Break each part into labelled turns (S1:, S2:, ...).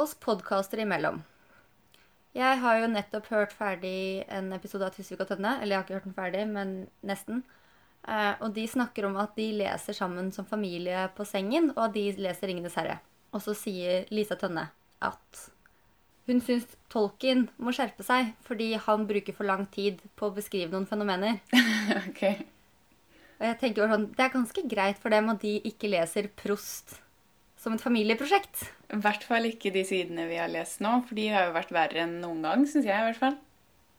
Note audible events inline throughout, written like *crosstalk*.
S1: oss podkaster imellom. Jeg har jo nettopp hørt ferdig en episode av Tusvik og Tønne. Eller jeg har ikke hørt den ferdig, men nesten. Eh, og de snakker om at de leser sammen som familie på sengen, og at de leser 'Ringenes herre'. Og så sier Lisa Tønne at hun syns tolken må skjerpe seg fordi han bruker for lang tid på å beskrive noen fenomener. *laughs*
S2: ok.
S1: Og jeg tenker sånn, Det er ganske greit for dem at de ikke leser Prost som et familieprosjekt.
S2: I hvert fall ikke de sidene vi har lest nå, for de har jo vært verre enn noen gang, syns jeg i hvert fall.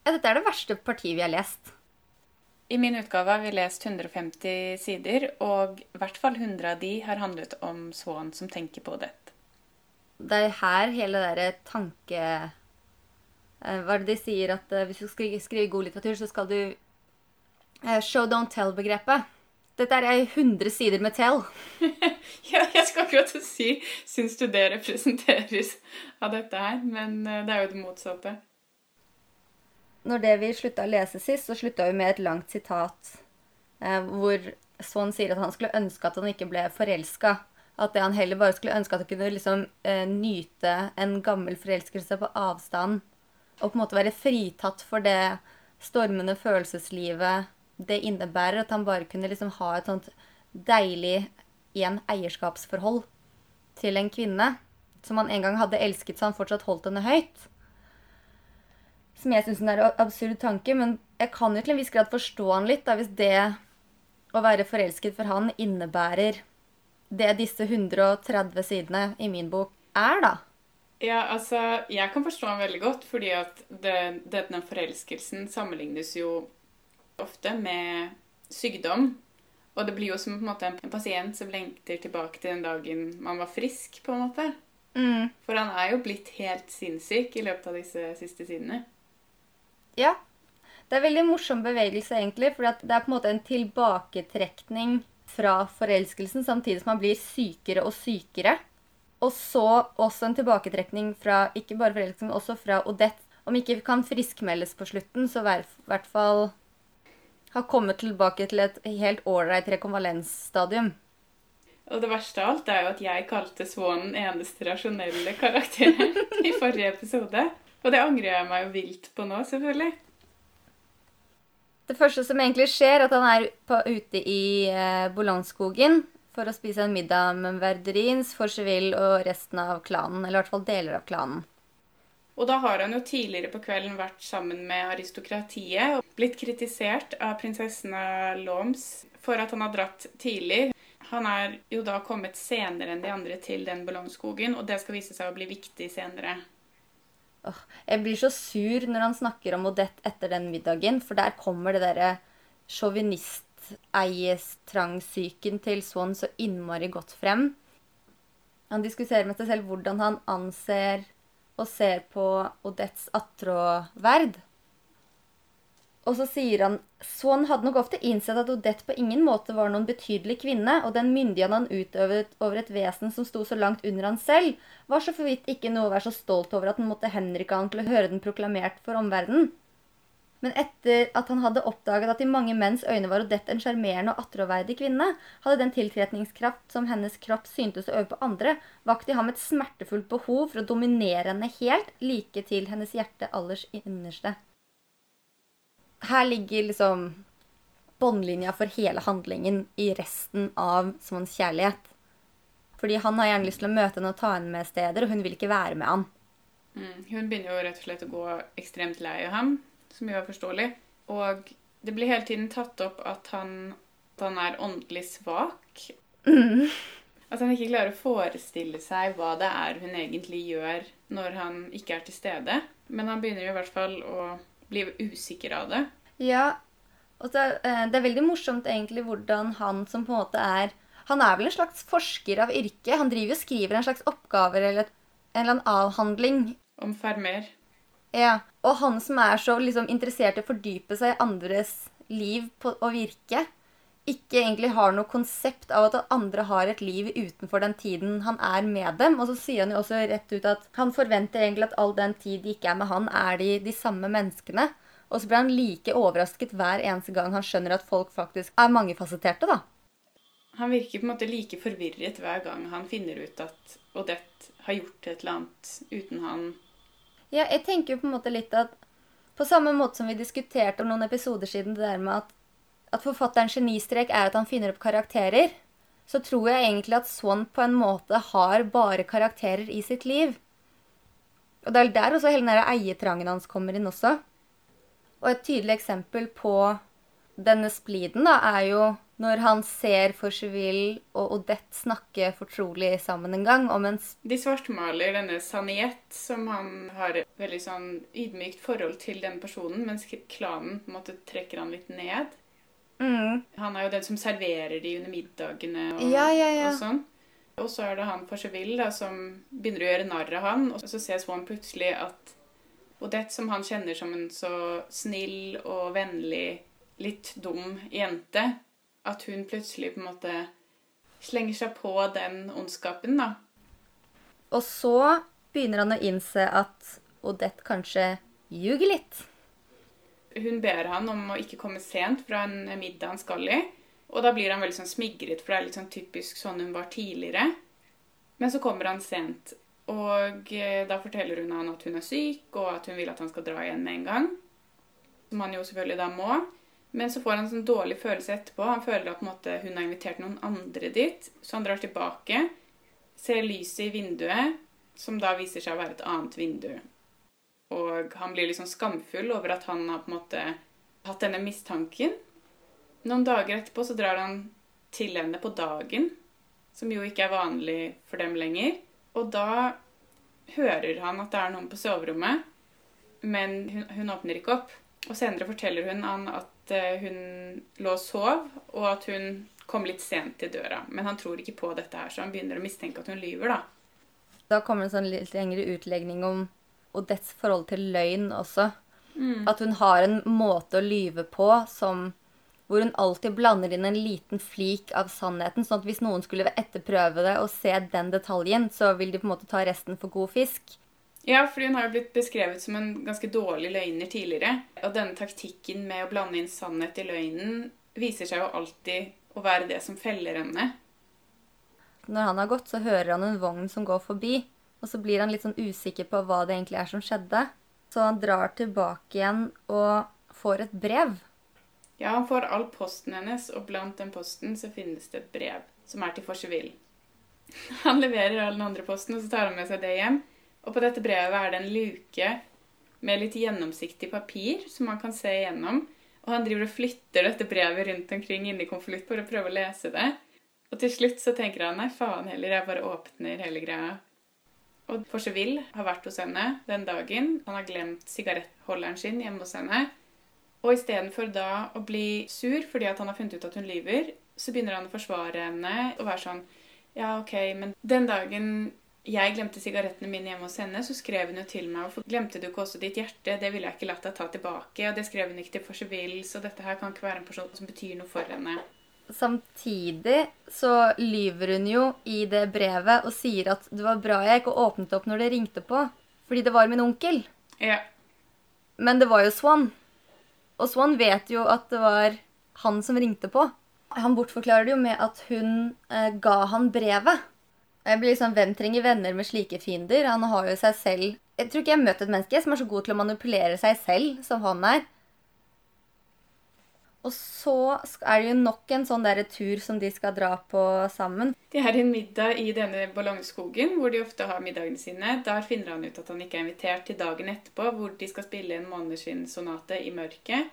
S1: Ja, Dette er det verste partiet vi har lest.
S2: I min utgave har vi lest 150 sider, og i hvert fall 100 av de har handlet om Swan som tenker på det.
S1: Det er her hele det derre tanke... eh, Hva er det de sier at eh, hvis du skal skrive god litteratur, så skal du eh, Show don't tell-begrepet. Dette er ei 100 sider med tell. *laughs*
S2: Ja, jeg skal akkurat si syns du det representeres av dette her, men eh, det er jo det motsatte.
S1: Når det vi slutta å lese sist, så slutta vi med et langt sitat eh, hvor Swan sier at han skulle ønske at han ikke ble forelska. At det han heller bare skulle ønske at han kunne liksom eh, nyte en gammel forelskelse på avstand. Og på en måte være fritatt for det stormende følelseslivet det innebærer. At han bare kunne liksom ha et sånt deilig igjen eierskapsforhold til en kvinne som han en gang hadde elsket, så han fortsatt holdt henne høyt som jeg syns er en absurd tanke, men jeg kan jo til en viss grad forstå han litt, da, hvis det å være forelsket for han innebærer det disse 130 sidene i min bok er, da.
S2: Ja, altså, jeg kan forstå han veldig godt, fordi at det, denne forelskelsen sammenlignes jo ofte med sykdom. Og det blir jo som på en, måte, en pasient som lengter tilbake til den dagen man var frisk, på en måte.
S1: Mm.
S2: For han er jo blitt helt sinnssyk i løpet av disse siste sidene.
S1: Ja. Det er veldig morsom bevegelse, egentlig, for det er på en måte en tilbaketrekning fra forelskelsen, samtidig som man blir sykere og sykere. Og så også en tilbaketrekning fra ikke bare forelskelsen, men også fra Odette. Om ikke kan friskmeldes på slutten, så i hvert fall har kommet tilbake til et helt ålreit rekonvalensstadium.
S2: Og det verste av alt er jo at jeg kalte Swan eneste rasjonelle karakteren *laughs* i forrige episode. Og det angrer jeg meg jo vilt på nå, selvfølgelig.
S1: Det første som egentlig skjer, er at han er på, ute i eh, Bolanskogen for å spise en middag med Verderins, Forcheville og resten av klanen. Eller i hvert fall deler av klanen.
S2: Og da har han jo tidligere på kvelden vært sammen med aristokratiet og blitt kritisert av prinsessen av Loms for at han har dratt tidlig. Han er jo da kommet senere enn de andre til den ballongskogen, og det skal vise seg å bli viktig senere.
S1: Åh, jeg blir så sur når han snakker om Odette etter den middagen, for der kommer det derre sjåvinisteiestrangsyken til Swan så innmari godt frem. Han diskuterer med seg selv hvordan han anser og ser på Odettes attråverd. Og så sier han Swan hadde nok ofte innsett at Odette på ingen måte var noen betydelig kvinne, og den myndigheten han utøvet over et vesen som sto så langt under han selv, var så for vidt ikke noe å være så stolt over at han måtte henrykke han til å høre den proklamert for omverdenen. Men etter at han hadde oppdaget at i mange menns øyne var Odette en sjarmerende og attråverdig kvinne, hadde den tiltrekningskraft som hennes kropp syntes å øve på andre, vakt i ham et smertefullt behov for å dominere henne helt, like til hennes hjerte allers innerste. Her ligger liksom båndlinja for hele handlingen i resten av småns kjærlighet. Fordi han har gjerne lyst til å møte henne og ta henne med steder, og hun vil ikke være med han.
S2: Mm, hun begynner jo rett og slett å gå ekstremt lei av ham, som jo er forståelig. Og det blir hele tiden tatt opp at han, at han er åndelig svak.
S1: Mm.
S2: At han ikke klarer å forestille seg hva det er hun egentlig gjør når han ikke er til stede. Men han begynner jo i hvert fall å bli usikker av det.
S1: Ja, og så, eh, det er veldig morsomt egentlig hvordan han som på en måte er Han er vel en slags forsker av yrke. Han driver og skriver en slags oppgaver eller en eller annen avhandling.
S2: Om Fermer.
S1: Ja, Og han som er så liksom, interessert i å fordype seg i andres liv på, og virke, ikke egentlig har noe konsept av at andre har et liv utenfor den tiden han er med dem. Og så sier han jo også rett ut at han forventer egentlig at all den tid de ikke er med han, er de de samme menneskene. Og så blir han like overrasket hver eneste gang han skjønner at folk faktisk er mangefasetterte, da.
S2: Han virker på en måte like forvirret hver gang han finner ut at Odette har gjort et eller annet uten han.
S1: Ja, jeg tenker jo på en måte litt at på samme måte som vi diskuterte om noen episoder siden, det der med at, at forfatterens genistrek er at han finner opp karakterer, så tror jeg egentlig at Swan på en måte har bare karakterer i sitt liv. Og det er der også hele den eietrangen hans kommer inn også. Og et tydelig eksempel på denne spliden da, er jo når han ser Forcheville og Odette snakke fortrolig sammen en gang om en
S2: De svartmaler denne Saniette, som han har et veldig sånn ydmykt forhold til den personen, mens klanen på en måte trekker han litt ned.
S1: mm,
S2: Han er jo den som serverer de under middagene og,
S1: Ja, ja, ja.
S2: og sånn. Og så er det han Forcheville da, som begynner å gjøre narr av han, og så ser Swan plutselig at Odette, som han kjenner som en så snill og vennlig, litt dum jente, at hun plutselig på en måte slenger seg på den ondskapen, da.
S1: Og så begynner han å innse at Odette kanskje ljuger litt.
S2: Hun ber han om å ikke komme sent fra en middag han skal i. Og da blir han veldig sånn smigret, for det er litt sånn typisk sånn hun var tidligere. Men så kommer han sent, og eh, da forteller hun han at hun er syk, og at hun vil at han skal dra igjen med en gang. Som han jo selvfølgelig da må. Men så får han en sånn dårlig følelse etterpå. Han føler at måte, hun har invitert noen andre dit, så han drar tilbake. Ser lyset i vinduet, som da viser seg å være et annet vindu. Og han blir liksom skamfull over at han har på en måte hatt denne mistanken. Noen dager etterpå så drar han til henne på dagen, som jo ikke er vanlig for dem lenger. Og da hører han at det er noen på soverommet, men hun, hun åpner ikke opp. Og senere forteller hun han at eh, hun lå og sov, og at hun kom litt sent til døra. Men han tror ikke på dette her, så han begynner å mistenke at hun lyver, da.
S1: Da kommer en sånn litt lengre utlegning om Odettes forhold til løgn også. At hun har en måte å lyve på som hvor hun alltid blander inn en liten flik av sannheten. sånn at hvis noen skulle etterprøve det og se den detaljen, så vil de på en måte ta resten for god fisk.
S2: Ja, fordi hun har jo blitt beskrevet som en ganske dårlig løgner tidligere. Og denne taktikken med å blande inn sannhet i løgnen viser seg jo alltid å være det som feller henne.
S1: Når han har gått, så hører han en vogn som går forbi. Og så blir han litt sånn usikker på hva det egentlig er som skjedde. Så han drar tilbake igjen og får et brev.
S2: Ja, han får all posten hennes, og blant den posten så finnes det et brev som er til Forseville. *laughs* Han leverer all den andre posten, og så tar han med seg det hjem. Og på dette brevet er det en luke med litt gjennomsiktig papir som man kan se igjennom. Og han driver og flytter dette brevet rundt omkring inni konvolutt for å prøve å lese det. Og til slutt så tenker han nei, faen heller, jeg bare åpner hele greia. Og Forseville har vært hos henne den dagen. Han har glemt sigarettholderen sin hjemme hos henne. Og istedenfor da å bli sur fordi han har funnet ut at hun lyver, så begynner han å forsvare henne og være sånn Ja, OK, men den dagen jeg glemte sigarettene mine hjemme hos henne, så skrev hun jo til meg og Glemte du ikke også ditt hjerte? Det ville jeg ikke latt deg ta tilbake. Og det skrev hun ikke til for så vill, så dette her kan ikke være en person som betyr noe for henne.
S1: Samtidig så lyver hun jo i det brevet og sier at det var bra jeg ikke åpnet opp når det ringte på, fordi det var min onkel.
S2: Ja.
S1: Men det var jo Swan. Og Swan vet jo at det var han som ringte på. Han bortforklarer det jo med at hun eh, ga han brevet. Jeg blir liksom, Hvem trenger venner med slike fiender? Han har jo seg selv Jeg tror ikke jeg har møtt et menneske som er så god til å manipulere seg selv som han er. Og så er det jo nok en sånn der tur som de skal dra på sammen.
S2: De er en middag i denne ballongskogen, hvor de ofte har middagene sine. Der finner han ut at han ikke er invitert til dagen etterpå, hvor de skal spille en måneskinnsonate i mørket.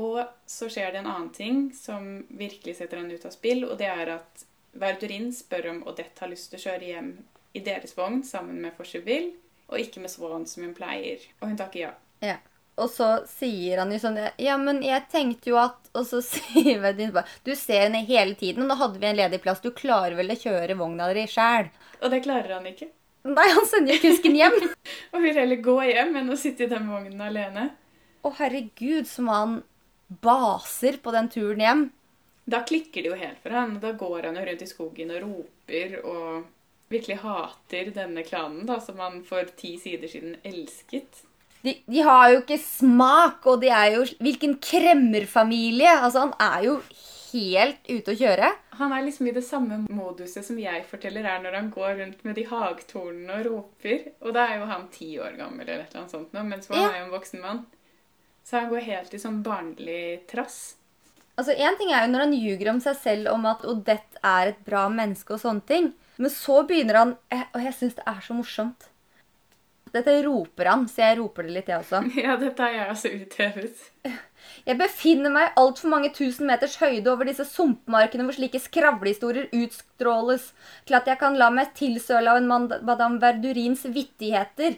S2: Og så skjer det en annen ting som virkelig setter han ut av spill, og det er at Verdurin spør om Odette har lyst til å kjøre hjem i deres vogn sammen med Forseville, og ikke med Swan, som hun pleier. Og hun takker ja.
S1: Ja. Og så sier han jo sånn Ja, men jeg tenkte jo at Og så *laughs* sier Vedin bare Du ser henne hele tiden, og nå hadde vi en ledig plass. Du klarer vel å kjøre vogna di sjæl?
S2: Og det klarer han ikke.
S1: Nei, han sender jo kusken hjem. *laughs*
S2: Og vil heller gå hjem enn å sitte i den vognen alene.
S1: Å, herregud, som han baser på den turen hjem.
S2: Da klikker det jo helt for han, og da går han jo rundt i skogen og roper og virkelig hater denne klanen, da, som han for ti sider siden elsket.
S1: De, de har jo ikke smak, og de er jo Hvilken kremmerfamilie! Altså, han er jo helt ute å kjøre.
S2: Han er liksom i det samme moduset som jeg forteller er når han går rundt med de hagtornene og roper. Og da er jo han ti år gammel eller et eller annet sånt nå, mens han
S1: Ja.
S2: er jo en voksen mann. Så han går helt i sånn barnlig trass.
S1: Altså, En ting er jo når han ljuger om seg selv om at Odette er et bra menneske og sånne ting. Men så begynner han Og jeg syns det er så morsomt. Dette roper han, så jeg roper det litt, jeg også. *laughs*
S2: Ja, dette er jeg også uthevet. *laughs*
S1: Jeg befinner meg altfor mange tusen meters høyde over disse sumpmarkene hvor slike skravlehistorier utstråles, til at jeg kan la meg tilsøle av en madame Verdurins vittigheter,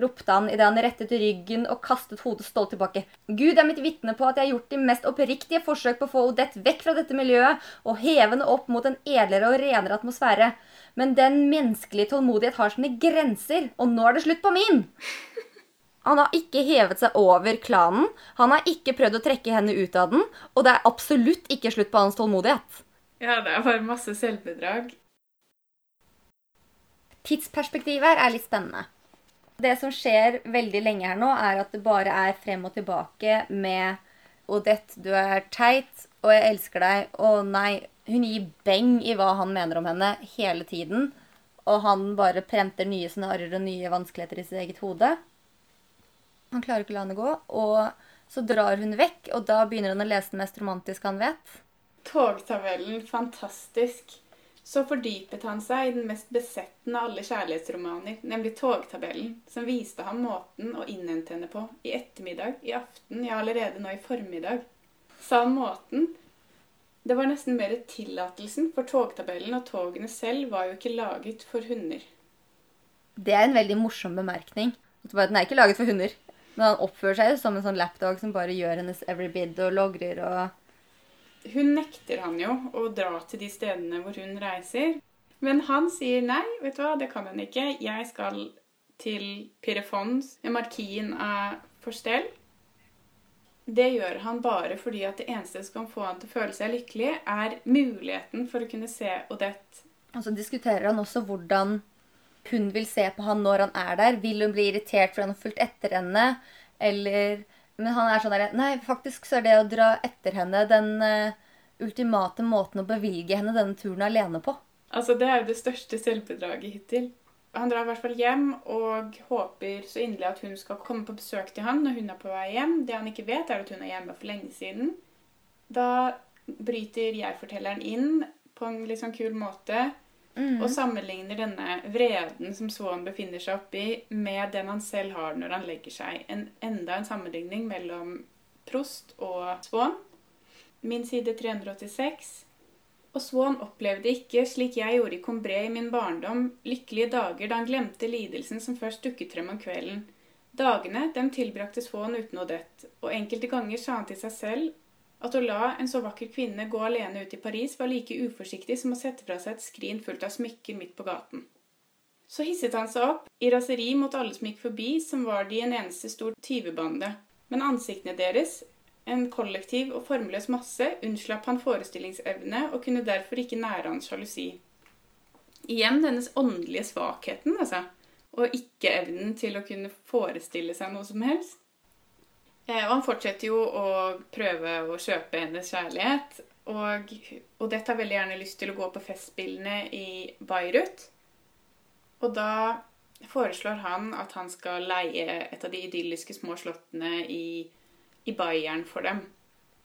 S1: ropte han idet han rettet ryggen og kastet hodet stolt tilbake. Gud er mitt vitne på at jeg har gjort de mest oppriktige forsøk på å få Odette vekk fra dette miljøet og heve henne opp mot en edlere og renere atmosfære. Men den menneskelige tålmodighet har sine grenser, og nå er det slutt på min! Han har ikke hevet seg over klanen, han har ikke prøvd å trekke henne ut av den, og det er absolutt ikke slutt på hans tålmodighet.
S2: Ja, det er bare masse selvbedrag.
S1: Tidsperspektivet her er litt spennende. Det som skjer veldig lenge her nå, er at det bare er frem og tilbake med Odette, du er teit, og jeg elsker deg. Å nei, hun gir beng i hva han mener om henne hele tiden. Og han bare prenter nye scenarioer og nye vanskeligheter i sitt eget hode. Han klarer ikke å la henne gå, og så drar hun vekk, og da begynner han å lese det mest romantiske han vet.
S2: Togtabellen, fantastisk. Så fordypet han seg i den mest besettende av alle kjærlighetsromaner, nemlig Togtabellen, som viste ham måten å innhente henne på i ettermiddag, i aften, ja, allerede nå i formiddag. Sa han måten? Det var nesten mer tillatelsen, for togtabellen og togene selv var jo ikke laget for hunder.
S1: Det er en veldig morsom bemerkning. Den er ikke laget for hunder. Men han oppfører seg som en sånn lapdog som bare gjør hennes every bid og logrer og
S2: Hun nekter han jo å dra til de stedene hvor hun reiser. Men han sier nei, vet du hva, det kan hun ikke. Jeg skal til Pirefons, markien av Forstel. Det gjør han bare fordi at det eneste som kan få han til å føle seg lykkelig, er muligheten for å kunne se Odette.
S1: Og så diskuterer han også hvordan hun vil se på han når han er der. Vil hun bli irritert fordi han har fulgt etter henne? Eller Men han er sånn der Nei, faktisk så er det å dra etter henne den uh, ultimate måten å bevilge henne denne turen alene på.
S2: Altså, det er jo det største selvbedraget hittil. Han drar i hvert fall hjem og håper så inderlig at hun skal komme på besøk til han når hun er på vei hjem. Det han ikke vet, er at hun er hjemme for lenge siden. Da bryter jeg-fortelleren inn på en litt sånn kul måte og sammenligner denne vreden som Swan befinner seg oppi, med den han selv har når han legger seg. En, enda en sammenligning mellom Prost og Swan. Min side 386. Og Swan opplevde ikke, slik jeg gjorde i Combray i min barndom, lykkelige dager da han glemte lidelsen som først dukket frem om kvelden. Dagene dem tilbrakte Swan uten Odette, og enkelte ganger sa han til seg selv at å la en så vakker kvinne gå alene ut i Paris var like uforsiktig som å sette fra seg et skrin fullt av smykker midt på gaten. Så hisset han seg opp, i raseri mot alle som gikk forbi, som var de en eneste stor tyvebande. Men ansiktene deres, en kollektiv og formløs masse, unnslapp han forestillingsevne og kunne derfor ikke nære hans sjalusi. Igjen dennes åndelige svakheten, altså. Og ikke-evnen til å kunne forestille seg noe som helst. Eh, og han fortsetter jo å prøve å kjøpe hennes kjærlighet. Og Odette har veldig gjerne lyst til å gå på festspillene i Beirut. Og da foreslår han at han skal leie et av de idylliske små slottene i, i Bayern for dem.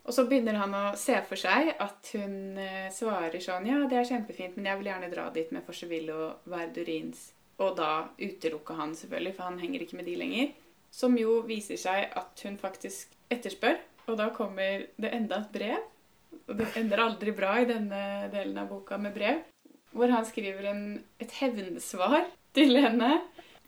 S2: Og så begynner han å se for seg at hun eh, svarer sånn Ja, det er kjempefint, men jeg vil gjerne dra dit med Forseville og Verdurins. Og da utelukker han selvfølgelig, for han henger ikke med de lenger. Som jo viser seg at hun faktisk etterspør. Og da kommer det enda et brev. Og det ender aldri bra i denne delen av boka med brev. Hvor han skriver en, et hevnsvar til henne.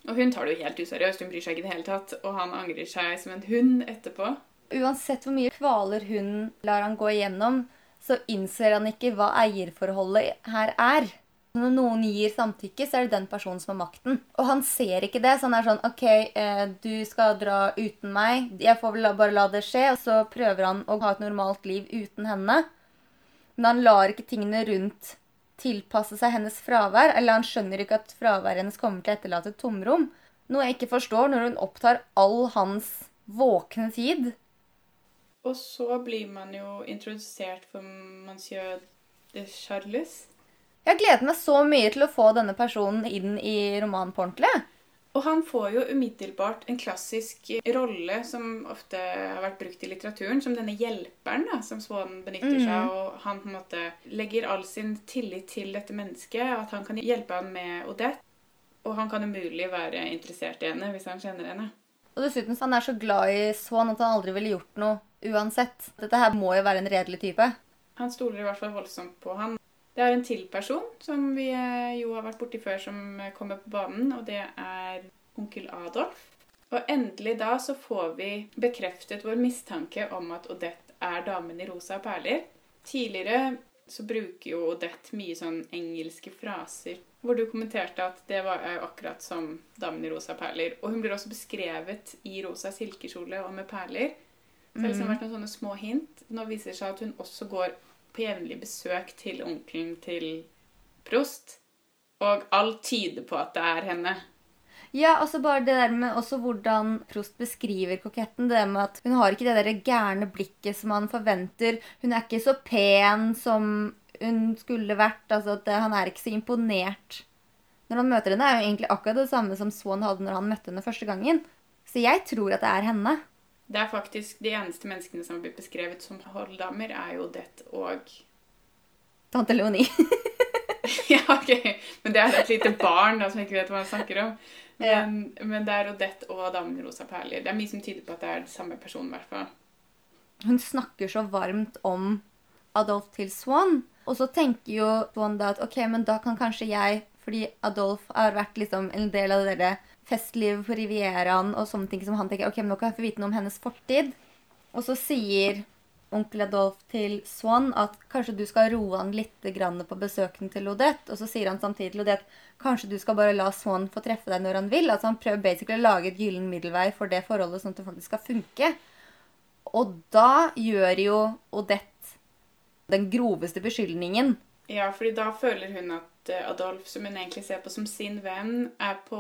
S2: Og hun tar det jo helt useriøst. Hun bryr seg ikke i det hele tatt. Og han angrer seg som en hund etterpå.
S1: Uansett hvor mye kvaler hun lar han gå igjennom, så innser han ikke hva eierforholdet her er. Når noen gir samtykke, så er det den personen som har makten. Og han ser ikke det, så han er sånn OK, eh, du skal dra uten meg. Jeg får vel bare la det skje. Og så prøver han å ha et normalt liv uten henne. Men han lar ikke tingene rundt tilpasse seg hennes fravær. Eller han skjønner ikke at fraværet hennes kommer til å etterlate et tomrom. Noe jeg ikke forstår når hun opptar all hans våkne tid.
S2: Og så blir man jo introdusert for monsieur de Charles.
S1: Jeg har gledet meg så mye til å få denne personen inn i romanen på ordentlig.
S2: Og han får jo umiddelbart en klassisk rolle som ofte har vært brukt i litteraturen, som denne hjelperen da, som Swan benytter
S1: Mm.
S2: seg av. Og han på en måte legger all sin tillit til dette mennesket, at han kan hjelpe han med Odette. Og han kan umulig være interessert i henne hvis han kjenner henne.
S1: Og dessuten så han er så glad i Swan at han aldri ville gjort noe uansett. Dette her må jo være en redelig type.
S2: Han stoler i hvert fall voldsomt på han. Det er en til person som vi eh, jo har vært borti før, som eh, kommer på banen, og det er onkel Adolf. Og endelig da så får vi bekreftet vår mistanke om at Odette er damen i rosa perler. Tidligere så bruker jo Odette mye sånn engelske fraser, hvor du kommenterte at det var jo akkurat som damen i rosa perler. Og hun blir også beskrevet i rosa silkekjole og med perler. Så det har liksom vært noen sånne små hint. Nå viser det seg at hun også går på jevnlig besøk til onkelen til Prost. Og alt tyder på at det er henne.
S1: Ja, altså bare det der med også hvordan Prost beskriver koketten. Det med at hun har ikke det der gærne blikket som man forventer. Hun er ikke så pen som hun skulle vært. Altså at han er ikke så imponert. Når han møter henne, er jo egentlig akkurat det samme som Swan hadde når han møtte henne første gangen. Så jeg tror at det er henne.
S2: Det er faktisk De eneste menneskene som har blitt beskrevet som holddamer, er jo Odette og
S1: Tante Leonie. *laughs*
S2: Ja, ok. Men det er et lite barn da, som ikke vet hva han snakker om.
S1: Ja.
S2: Men, men det er Odette og damen rosa perler. Det er mye som tyder på at det er den samme personen. hvert fall.
S1: Hun snakker så varmt om Adolf til Swan. Og så tenker jo Swan da at ok, men da kan kanskje jeg Fordi Adolf har vært liksom en del av det der festlivet på Rivieraen og sånne ting som han tenker ok, men nå kan jeg få vite noe om hennes fortid. Og så sier onkel Adolf til Swan at kanskje du skal roe han litt på besøkene til Odette. Og så sier han samtidig til Odette kanskje du skal bare la Swan få treffe deg når han vil. Altså Han prøver basically å lage et gyllen middelvei for det forholdet, sånn at det faktisk skal funke. Og da gjør jo Odette den groveste beskyldningen.
S2: Ja, fordi da føler hun at eh, Adolf, som hun egentlig ser på som sin venn, er på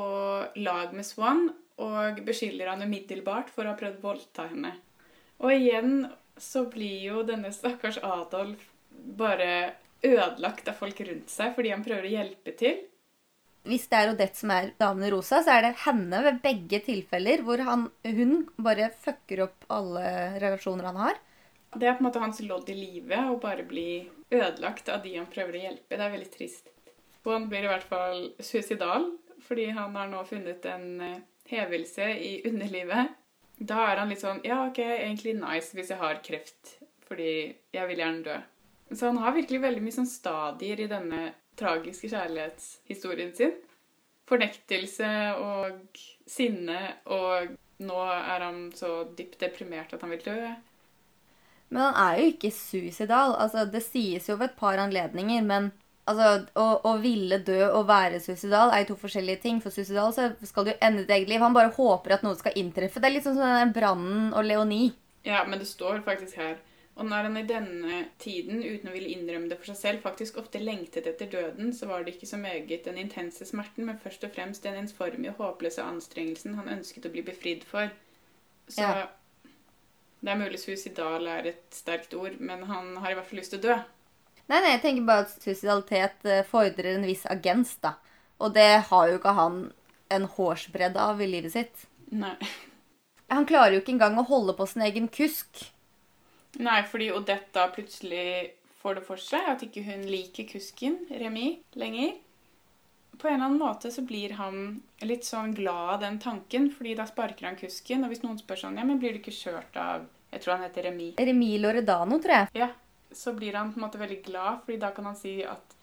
S2: lag med Swan og beskylder han umiddelbart for å ha prøvd å voldta henne. Og igjen så blir jo denne stakkars Adolf bare ødelagt av folk rundt seg fordi han prøver å hjelpe til.
S1: Hvis det er Odette som er damen i rosa, så er det henne ved begge tilfeller hvor han, hun bare fucker opp alle relasjoner han har.
S2: Det er på en måte hans lodd i livet å bare bli ødelagt av de han prøver å hjelpe. Det er veldig trist. Og han blir i hvert fall suicidal, fordi han har nå funnet en eh, hevelse i underlivet. Da er han litt sånn Ja, OK, egentlig nice hvis jeg har kreft, fordi jeg vil gjerne dø. Så han har virkelig veldig mye sånn stadier i denne tragiske kjærlighetshistorien sin. Fornektelse og sinne, og nå er han så dypt deprimert at han vil dø.
S1: Men han er jo ikke suicidal. Altså, det sies jo ved et par anledninger, men altså, å, å ville dø og være suicidal er jo to forskjellige ting. For suicidal så skal du ende ditt eget liv. Han bare håper at noe skal inntreffe. Det er litt sånn som den brannen og Leonie.
S2: Ja, men det står faktisk her. Og når han i denne tiden, uten å ville innrømme det for seg selv, faktisk ofte lengtet etter døden, så var det ikke så meget den intense smerten, men først og fremst den ensformige, håpløse anstrengelsen han ønsket å bli befridd for. Så
S1: Ja.
S2: Det er mulig suicidal er et sterkt ord, men han har i hvert fall lyst til å dø.
S1: Nei, nei, jeg tenker bare at suicidalitet eh, fordrer en viss agens, da. Og det har jo ikke han en hårsbredd av i livet sitt.
S2: Nei.
S1: Han klarer jo ikke engang å holde på sin egen kusk.
S2: Nei, fordi Odette da plutselig får det for seg at ikke hun liker kusken, Remi, lenger. På en eller annen måte så blir han litt sånn glad av den tanken, fordi da sparker han kusken. Og hvis noen spør sånn, ja, men blir du ikke kjørt av Jeg tror han heter Remi.
S1: Remi Loredano, tror jeg.
S2: Ja, så blir han på en måte veldig glad, fordi da kan han si at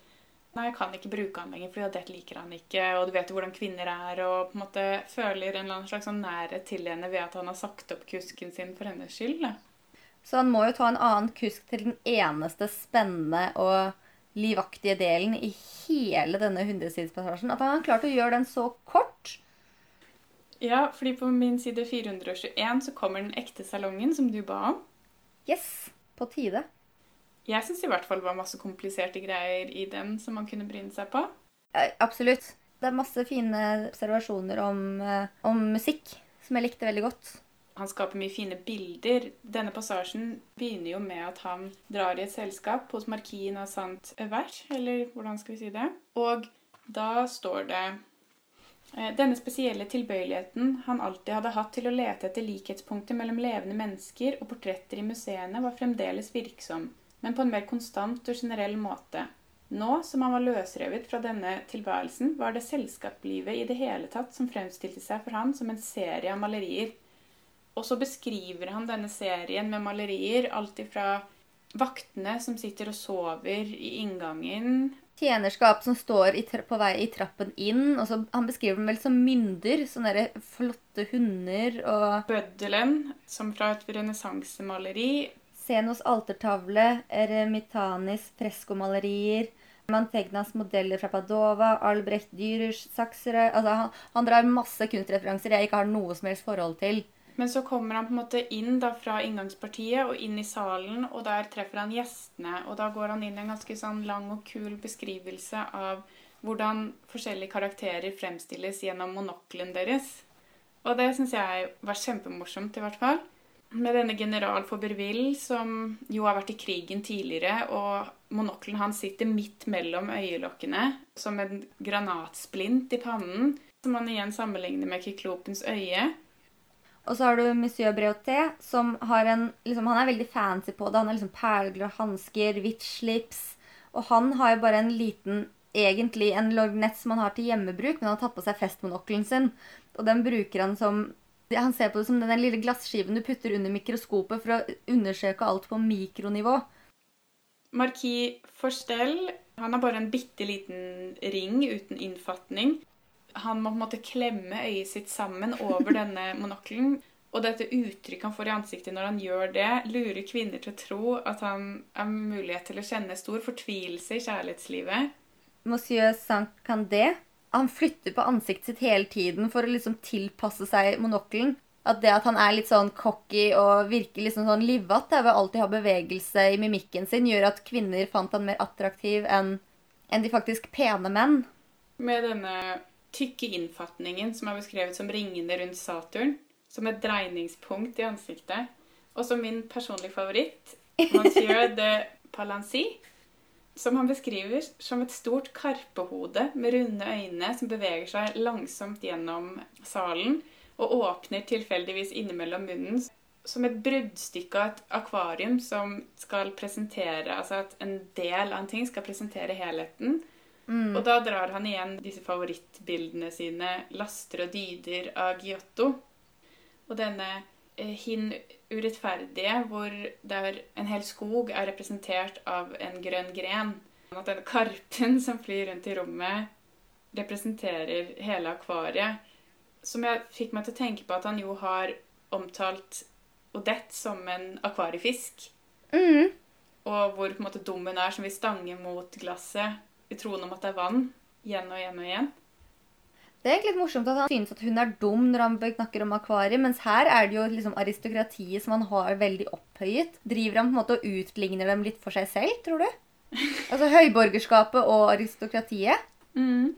S2: Nei, jeg kan ikke bruke han lenger, fordi det liker han ikke, og du vet jo hvordan kvinner er, og på en måte føler en eller annen slags sånn nærhet til henne ved at han har sagt opp kusken sin for hennes skyld. da.
S1: Så han må jo ta en annen kusk til den eneste spennende og livaktige delen i hele denne hundresidespassasjen. At han har klart å gjøre den så kort.
S2: Ja, fordi på min side 421 så kommer den ekte salongen som du ba om.
S1: Yes, på tide.
S2: Jeg syns i hvert fall det var masse kompliserte greier i den som man kunne bryne seg på.
S1: Ja, absolutt. Det er masse fine observasjoner om, eh, om musikk som jeg likte veldig godt.
S2: Han skaper mye fine bilder. Denne passasjen begynner jo med at han drar i et selskap hos markien av Sant Evert, eller hvordan skal vi si det? Og da står det eh, denne spesielle tilbøyeligheten han alltid hadde hatt til å lete etter likhetspunkter mellom levende mennesker og portretter i museene, var fremdeles virksom, men på en mer konstant og generell måte. Nå som han var løsrevet fra denne tilværelsen, var det selskapslivet i det hele tatt som fremstilte seg for han som en serie av malerier. Og så beskriver han denne serien med malerier, alt ifra vaktene som sitter og sover i inngangen
S1: Tjenerskap som står på vei i trappen inn. og så, Han beskriver dem vel som mynder. Sånne flotte hunder og
S2: Bøddelen, som fra et renessansemaleri.
S1: Senos altertavle, Eremitanis freskomalerier. Mantegnas modeller fra Padova, Albrecht Dürers saksere altså han, han, drar masse kunstreferanser jeg ikke har noe som helst forhold til.
S2: Men så kommer han på en måte inn da fra inngangspartiet og inn i salen, og der treffer han gjestene. Og da går han inn i en ganske sånn lang og kul beskrivelse av hvordan forskjellige karakterer fremstilles gjennom monoklen deres. Og det syns jeg var kjempemorsomt, i hvert fall med denne general Fauberville, som jo har vært i krigen tidligere, og monokelen hans sitter midt mellom øyelokkene som en granatsplint i pannen, som han igjen sammenligner med Kiklopens øye.
S1: Og så har du Monsieur Breauté, som har en liksom, Han er veldig fancy på det. Han har liksom perler og hansker, hvitt slips. Og han har jo bare en liten Egentlig en lorgnett som han har til hjemmebruk, men han har tatt på seg festmonokkelen sin. Og den bruker han som han ser på det som den lille glasskiven du putter under mikroskopet for å undersøke alt på mikronivå.
S2: Marquis Forstel han har bare en bitte liten ring uten innfatning. Han må på en måte klemme øyet sitt sammen over denne *laughs* monokkelen. Og dette uttrykket han får i ansiktet når han gjør det, lurer kvinner til å tro at han har mulighet til å kjenne stor fortvilelse i kjærlighetslivet.
S1: Monsieur Saint-Candé han flytter på ansiktet sitt hele tiden for å liksom tilpasse seg monokkelen. At det at han er litt sånn cocky og virker liksom sånn livete ved alltid ha bevegelse i mimikken sin, gjør at kvinner fant han mer attraktiv enn en de faktisk pene menn.
S2: Med denne tykke innfatningen som er beskrevet som ringene rundt Saturn, som et dreiningspunkt i ansiktet, og som min personlige favoritt, Monsieur de Palancy, som han beskriver som et stort karpehode med runde øyne som beveger seg langsomt gjennom salen og åpner tilfeldigvis innimellom munnen. Som et bruddstykke av et akvarium som skal presentere Altså at en del av en ting skal presentere helheten. Mm. Og da drar han igjen disse favorittbildene sine, 'Laster og dyder' av Giotto. Og denne eh, hin urettferdige, hvor der en hel skog er representert av en grønn gren. At denne karpen som flyr rundt i rommet, representerer hele akvariet. Som jeg fikk meg til å tenke på at han jo har omtalt Odette som en akvariefisk.
S1: Mm.
S2: Og hvor på en måte dummen er som vil stange mot glasset i troen om at det er vann. Igjen og igjen og igjen.
S1: Det er egentlig litt morsomt at han synes at hun er dum når han snakker om akvariet, mens her er det jo liksom aristokratiet som han har veldig opphøyet. Driver han på en måte og utligner dem litt for seg selv, tror du? *laughs* Altså høyborgerskapet og aristokratiet.
S2: Mm.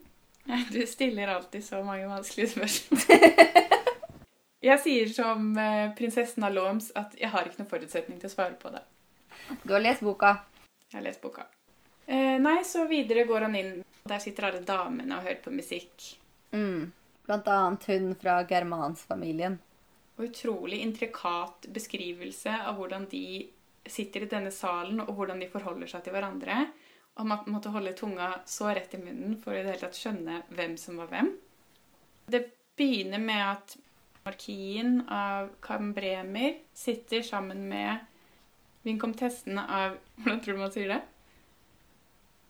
S2: Du stiller alltid så mange vanskelige spørsmål. *laughs* Jeg sier som eh, prinsessen av Loms at jeg har ikke noen forutsetning til å svare på det.
S1: Du har lest boka?
S2: Jeg har lest boka. Eh, nei, så videre går han inn. Der sitter alle damene og hører på musikk.
S1: Mm. Blant annet hun fra germansfamilien.
S2: Og utrolig intrikat beskrivelse av hvordan de sitter i denne salen, og hvordan de forholder seg til hverandre. Og man måtte holde tunga så rett i munnen for i det hele tatt skjønne hvem som var hvem. Det begynner med at markien av Cambremer sitter sammen med vinkomtessen av *laughs* Hvordan tror du man sier det?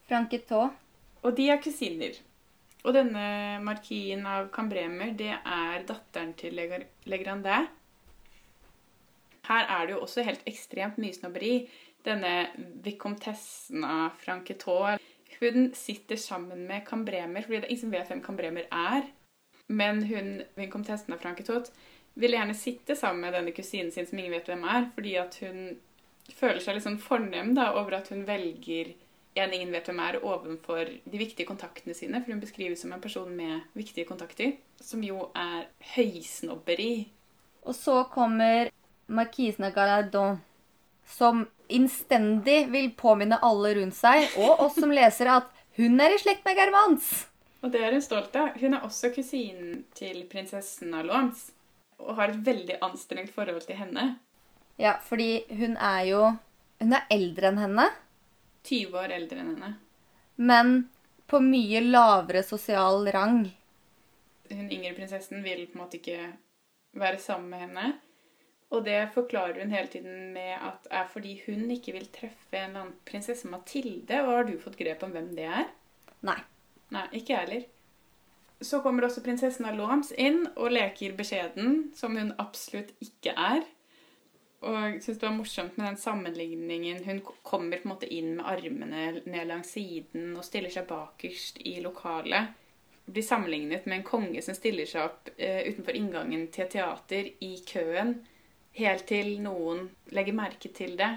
S1: Franquetot.
S2: Og de er kusiner. Og denne markien av Cambremer, det er datteren til Legrandais. Her er det jo også helt ekstremt mye snobberi. Denne vicomtessen av Franquetot Hun sitter sammen med Cambremer, fordi det er ingen som vet hvem Cambremer er. Men hun, vicomtessen av Franquetot vil gjerne sitte sammen med denne kusinen sin som ingen vet hvem er, fordi at hun føler seg litt sånn fornem da, over at hun velger en ingen vet hvem er, overfor de viktige kontaktene sine. For hun beskrives som en person med viktige kontakter. Som jo er høysnobberi.
S1: Og så kommer markisen av Galardon, som innstendig vil påminne alle rundt seg, og oss som lesere, at hun er i slekt med Germans.
S2: Og det er hun stolt av. Hun er også kusinen til prinsessen av. Og har et veldig anstrengt forhold til henne.
S1: Ja, fordi hun er jo Hun er eldre enn henne,
S2: 20 år eldre enn henne.
S1: men på mye lavere sosial rang.
S2: Hun yngre prinsessen vil på en måte ikke være sammen med henne. Og det forklarer hun hele tiden med at er fordi hun ikke vil treffe en eller annen prinsesse Mathilde. Og har du fått grep om hvem det er?
S1: Nei.
S2: Nei, ikke jeg heller. Så kommer også prinsessen av Låms inn og leker beskjeden, som hun absolutt ikke er. Og jeg syns det var morsomt med den sammenligningen. Hun kommer på en måte inn med armene ned langs siden og stiller seg bakerst i lokalet. Blir sammenlignet med en konge som stiller seg opp eh, utenfor inngangen til et teater i køen, helt til noen legger merke til det,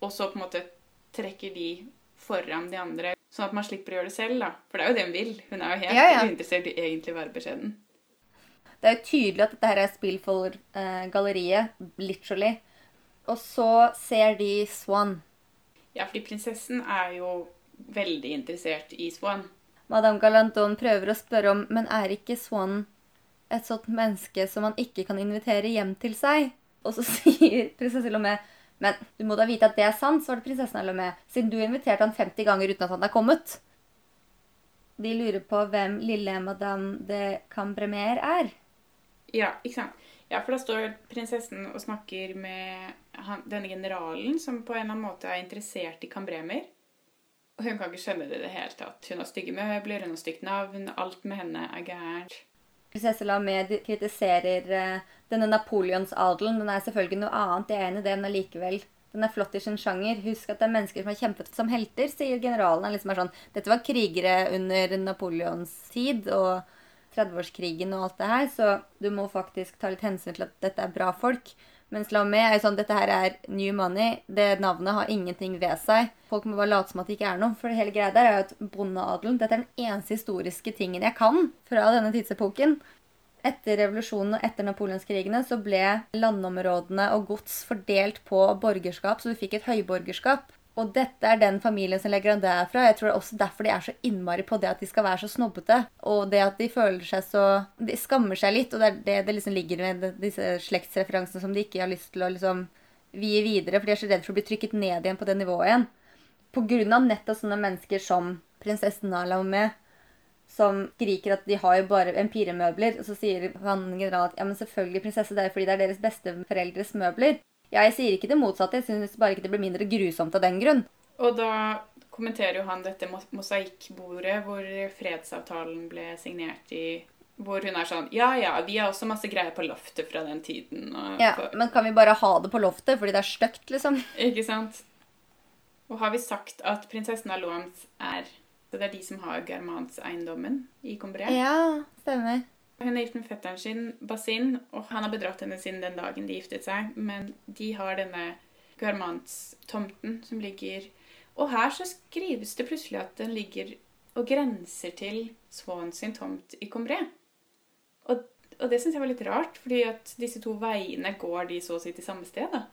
S2: og så på en måte trekker de foran de andre, sånn at man slipper å gjøre det selv, da. For det er jo det hun vil. Hun er jo helt
S1: Ja, ja.
S2: uinteressert i egentlig å være beskjeden.
S1: Det er jo tydelig at dette her er spill for eh, galleriet, literally. Og så ser de Swan.
S2: Ja, fordi prinsessen er jo veldig interessert i Swan.
S1: Madame Galanton prøver å spørre om Men er ikke Swan et sånt menneske som man ikke kan invitere hjem til seg? Og så *laughs* sier prinsesse Lomé Men du må da vite at det er sant, svarte prinsessen Lomé, siden du inviterte han 50 ganger uten at han er kommet. De lurer på hvem lille Madame de Cambremer er.
S2: Ja, ikke sant? Ja, for da står prinsessen og snakker med han, denne generalen som på en eller annen måte er interessert i Kambremer. Og hun kan ikke skjønne det i det hele tatt. Hun har stygge møbler, hun har stygt navn, alt med henne er gærent.
S1: Prinsesse Lamed kritiserer eh, denne Napoleonsadelen. Den er selvfølgelig noe annet, jeg er enig i det, men allikevel. Den er flott i sin sjanger. Husk at det er mennesker som har kjempet som helter, sier generalen. Han liksom er sånn, Dette var krigere under Napoleons tid og 30-årskrigen og alt det her, så du må faktisk ta litt hensyn til at dette er bra folk. Mens La Meg er jo sånn Dette her er new money. Det navnet har ingenting ved seg. Folk må bare late som at det ikke er noe. For det hele greia der er jo at bondeadelen Dette er den eneste historiske tingen jeg kan fra denne tidsepoken. Etter revolusjonen og etter napoleonskrigene så ble landområdene og gods fordelt på borgerskap, så du fikk et høyborgerskap. Og dette er den familien som legger an derfra. Jeg tror det er også derfor de er så innmari på det at de skal være så snobbete. Og det at de føler seg så De skammer seg litt, og det er det det liksom ligger med disse slektsreferansene som de ikke har lyst til å liksom vie videre, for de er så redd for å bli trykket ned igjen på det nivået igjen. På grunn av nettopp sånne mennesker som prinsessen Nalaomé, som skriker at de har jo bare empiremøbler, og så sier han generalen at ja, men selvfølgelig prinsesse, det er fordi det er deres besteforeldres møbler. Ja, jeg sier ikke det motsatte, jeg syns bare ikke det blir mindre grusomt av den grunn.
S2: Og da kommenterer jo han dette mosaikkbordet hvor fredsavtalen ble signert i Hvor hun er sånn Ja ja, vi har også masse greier på loftet fra den tiden.
S1: Ja, Men kan vi bare ha det på loftet fordi det er stygt, liksom? *laughs*
S2: Ikke sant? Og har vi sagt at prinsessen av Låms er så Det er de som har Germanseiendommen i Combré?
S1: Ja, stemmer.
S2: Hun er gift med fetteren sin, Basin, og han har bedratt henne siden den dagen de giftet seg. Men de har denne Guermans-tomten som ligger Og her så skrives det plutselig at den ligger og grenser til Swan sin tomt i Combré. Og, og det syns jeg var litt rart, fordi at disse to veiene går de så å si til samme sted. da.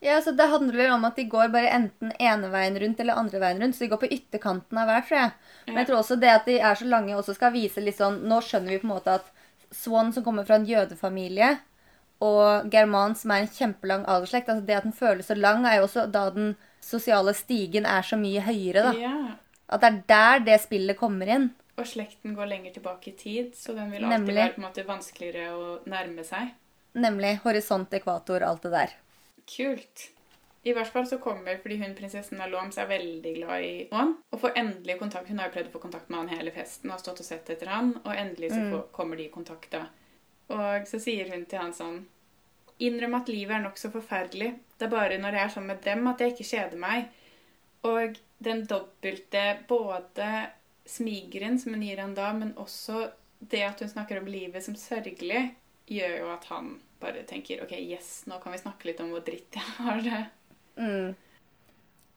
S1: Ja, så Det handler vel om at de går bare enten ene veien rundt eller andre veien rundt. Så de går på ytterkanten av hver, tror jeg. Men jeg tror også det at de er så lange, også skal vise litt sånn Nå skjønner vi på en måte at Swan, som kommer fra en jødefamilie, og German, som er en kjempelang aldersslekt altså Det at den føles så lang, er jo også da den sosiale stigen er så mye høyere. da.
S2: Ja.
S1: At det er der det spillet kommer inn.
S2: Og slekten går lenger tilbake i tid, så den vil alltid
S1: Nemlig.
S2: være på en måte vanskeligere å nærme seg.
S1: Nemlig horisont, ekvator, alt det der.
S2: Kult. I hvert fall så kommer, fordi hun prinsessen av er veldig glad i Swan, og får endelig kontakt. Hun har jo prøvd å få kontakt med han hele festen og har stått og sett etter han, og endelig så får, kommer de i kontakt da. Og så sier hun til han sånn Innrøm at livet er nokså forferdelig. Det er bare når jeg er sammen med dem at jeg ikke kjeder meg. Og den dobbelte både smigeren som hun gir han da, men også det at hun snakker om livet som sørgelig, gjør jo at han bare tenker OK, yes, nå kan vi snakke litt om hvor dritt jeg har det.
S1: Mm.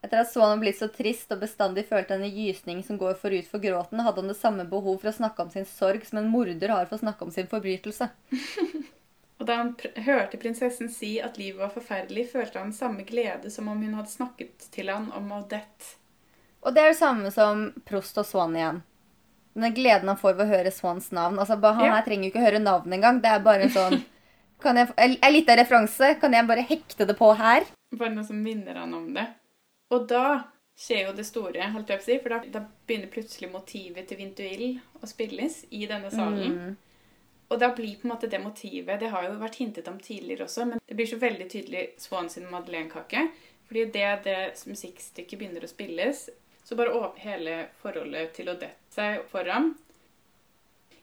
S1: Etter at Swan blitt så trist og bestandig følte en gysning som går forut for gråten, hadde han det samme behov for å snakke om sin sorg som en morder har for å snakke om sin forbrytelse. *laughs*
S2: Og da han pr hørte prinsessen si at livet var forferdelig, følte han samme glede som om hun hadde snakket til han om Odette.
S1: Og det er det samme som Prost og Swan igjen. Den gleden han får ved å høre Swans navn. Altså, Han
S2: Ja.
S1: her trenger jo ikke høre navnet engang. Det er bare sånn *laughs* kan jeg, En en liten referanse. Kan jeg bare hekte det på her?
S2: Bare noe som minner han om det. Og da skjer jo det store, holdt jeg på å si, for da, da begynner plutselig motivet til Vintuil å spilles i denne salen.
S1: Mm.
S2: Og da blir på en måte det motivet Det har jo vært hintet om tidligere også, men det blir så veldig tydelig Swan sin madeleinekake. Fordi det det musikkstykket begynner å spilles, så bare åpner hele forholdet til Odette seg foran.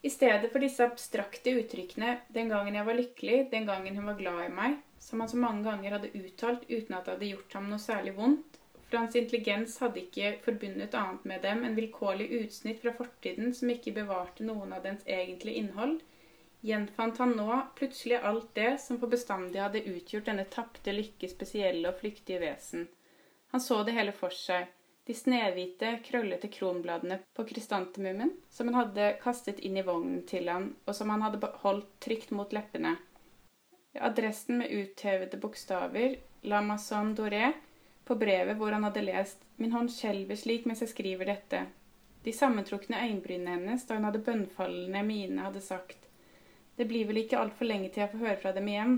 S2: I stedet for disse abstrakte uttrykkene 'den gangen jeg var lykkelig', 'den gangen hun var glad i meg', som han så mange ganger hadde uttalt uten at det hadde gjort ham noe særlig vondt, for hans intelligens hadde ikke forbundet annet med dem enn vilkårlig utsnitt fra fortiden som ikke bevarte noen av dens egentlige innhold, gjenfant han nå plutselig alt det som for bestandig hadde utgjort denne tapte lykkes spesielle og flyktige vesen. Han så det hele for seg, de snehvite, krøllete kronbladene på krystantemummen som han hadde kastet inn i vognen til han, og som han hadde holdt trygt mot leppene. Adressen med uthevede bokstaver, La Maison Doré, på brevet hvor han hadde lest Min hånd skjelver slik mens jeg skriver dette. De sammentrukne øyenbrynene hennes da hun hadde bønnfallende mine hadde sagt Det blir vel ikke altfor lenge til jeg får høre fra dem igjen.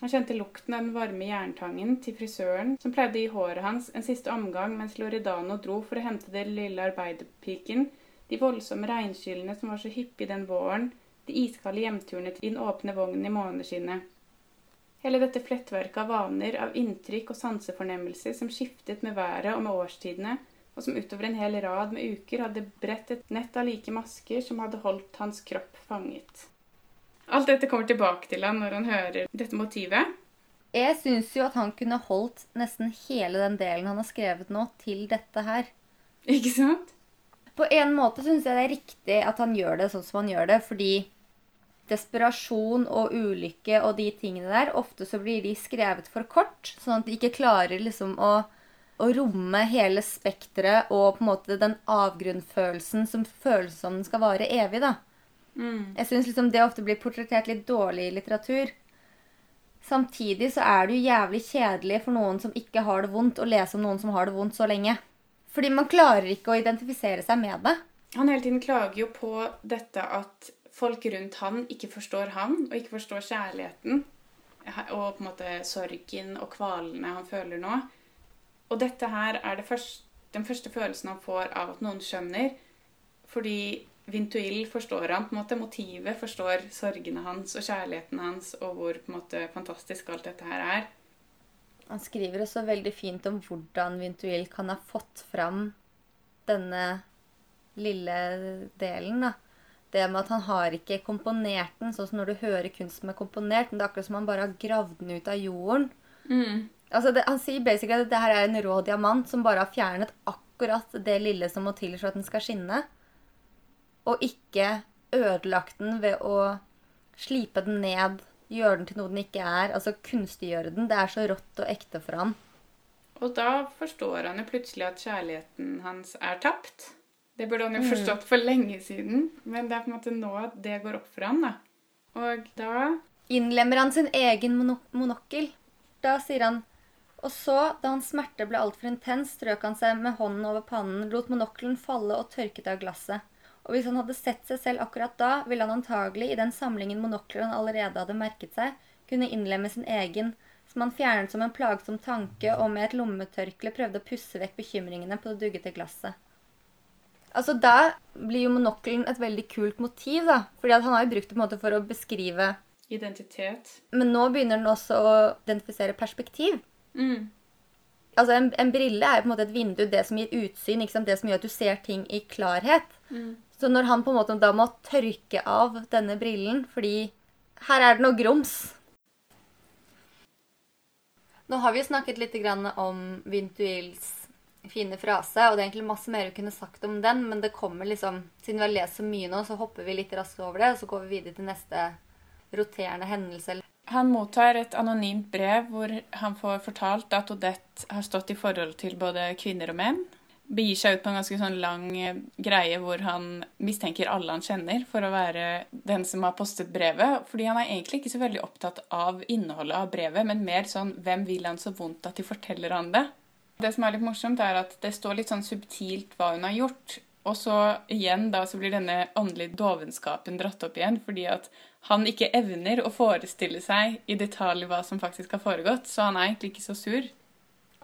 S2: Han kjente lukten av den varme jerntangen til frisøren som pleide å gi håret hans en siste omgang mens Loredano dro for å hente den lille arbeiderpiken, de voldsomme regnskyllene som var så hyppige den våren, de iskalde hjemturene til den åpne vognen i måneskinnet. Hele dette flettverket av vaner, av inntrykk og sansefornemmelser som skiftet med været og med årstidene, og som utover en hel rad med uker hadde bredt et nett av like masker som hadde holdt hans kropp fanget. Alt dette kommer tilbake til han når han hører dette motivet.
S1: Jeg syns jo at han kunne holdt nesten hele den delen han har skrevet nå, til dette her.
S2: Ikke sant?
S1: På en måte syns jeg det er riktig at han gjør det sånn som han gjør det, fordi desperasjon og ulykke og de tingene der, ofte så blir de skrevet for kort, sånn at de ikke klarer liksom å, å romme hele spekteret og på en måte den avgrunnfølelsen som føles som den skal vare evig, da.
S2: Mm.
S1: Jeg syns liksom det ofte blir portrettert litt dårlig i litteratur. Samtidig så er det jo jævlig kjedelig for noen som ikke har det vondt, å lese om noen som har det vondt så lenge. Fordi man klarer ikke å identifisere seg med det.
S2: Han hele tiden klager jo på dette at folk rundt han ikke forstår han, og ikke forstår kjærligheten. Og på en måte sorgen og kvalene han føler nå. Og dette her er det første, den første følelsen han får av at noen skjønner. Fordi Vintuil forstår han, på en måte, motivet forstår sorgene hans og kjærligheten hans, og hvor på en måte fantastisk alt dette her er.
S1: Han skriver også veldig fint om hvordan Vintuil kan ha fått fram denne lille delen. da. Det med at han har ikke komponert den, sånn som når du hører kunst som er komponert, men det er akkurat som han bare har gravd den ut av jorden. Altså det, Han sier basically at dette her er en rå diamant som bare har fjernet akkurat det lille som må til for at den skal skinne. Og ikke ødelagt den ved å slipe den ned, gjøre den til noe den ikke er. Altså kunstiggjøre den. Det er så rått og ekte for han.
S2: Og da forstår han jo plutselig at kjærligheten hans er tapt. Det burde han jo forstått for lenge siden, men det er på en måte nå at det går opp for han, da. Og da
S1: Innlemmer han sin egen mono monokkel. Da sier han Og så, da hans smerte ble altfor intens, strøk han seg med hånden over pannen, lot monokkelen falle og tørket av glasset. Og hvis han hadde sett seg selv akkurat da, ville han antagelig, i den samlingen monokler han allerede hadde merket seg, kunne innlemme sin egen, som han fjernet som en plagsom tanke og med et lommetørkle prøvde å pusse vekk bekymringene på det duggete glasset. Altså, Da blir jo monokkelen et veldig kult motiv, da. Fordi at han har jo brukt det på en måte for å beskrive
S2: identitet
S1: Men nå begynner den også å identifisere perspektiv.
S2: mm.
S1: Altså, en, en brille er jo på en måte et vindu, det som gir utsyn. ikke sant? Det som gjør at du ser ting i klarhet. Så når han på en måte da må tørke av denne brillen fordi her er det noe grums Nå har vi jo snakket litt grann om Vintuils fine frase, og det er egentlig masse mer vi kunne sagt om den, men det kommer liksom Siden vi har lest så mye nå, så hopper vi litt raskt over det, og så går vi videre til neste roterende hendelse.
S2: Han mottar et anonymt brev hvor han får fortalt at Odette har stått i forhold til både kvinner og menn. begir seg ut på en ganske sånn lang eh, greie hvor han mistenker alle han kjenner for å være den som har postet brevet. Fordi han er egentlig ikke så veldig opptatt av innholdet av brevet, men mer sånn hvem vil han så vondt at de forteller han det? Det som er litt morsomt, er at det står litt sånn subtilt hva hun har gjort. Og så igjen da så blir denne åndelige dovenskapen dratt opp igjen, fordi at han ikke evner å forestille seg i detalj hva som faktisk har foregått, så han er egentlig ikke så sur.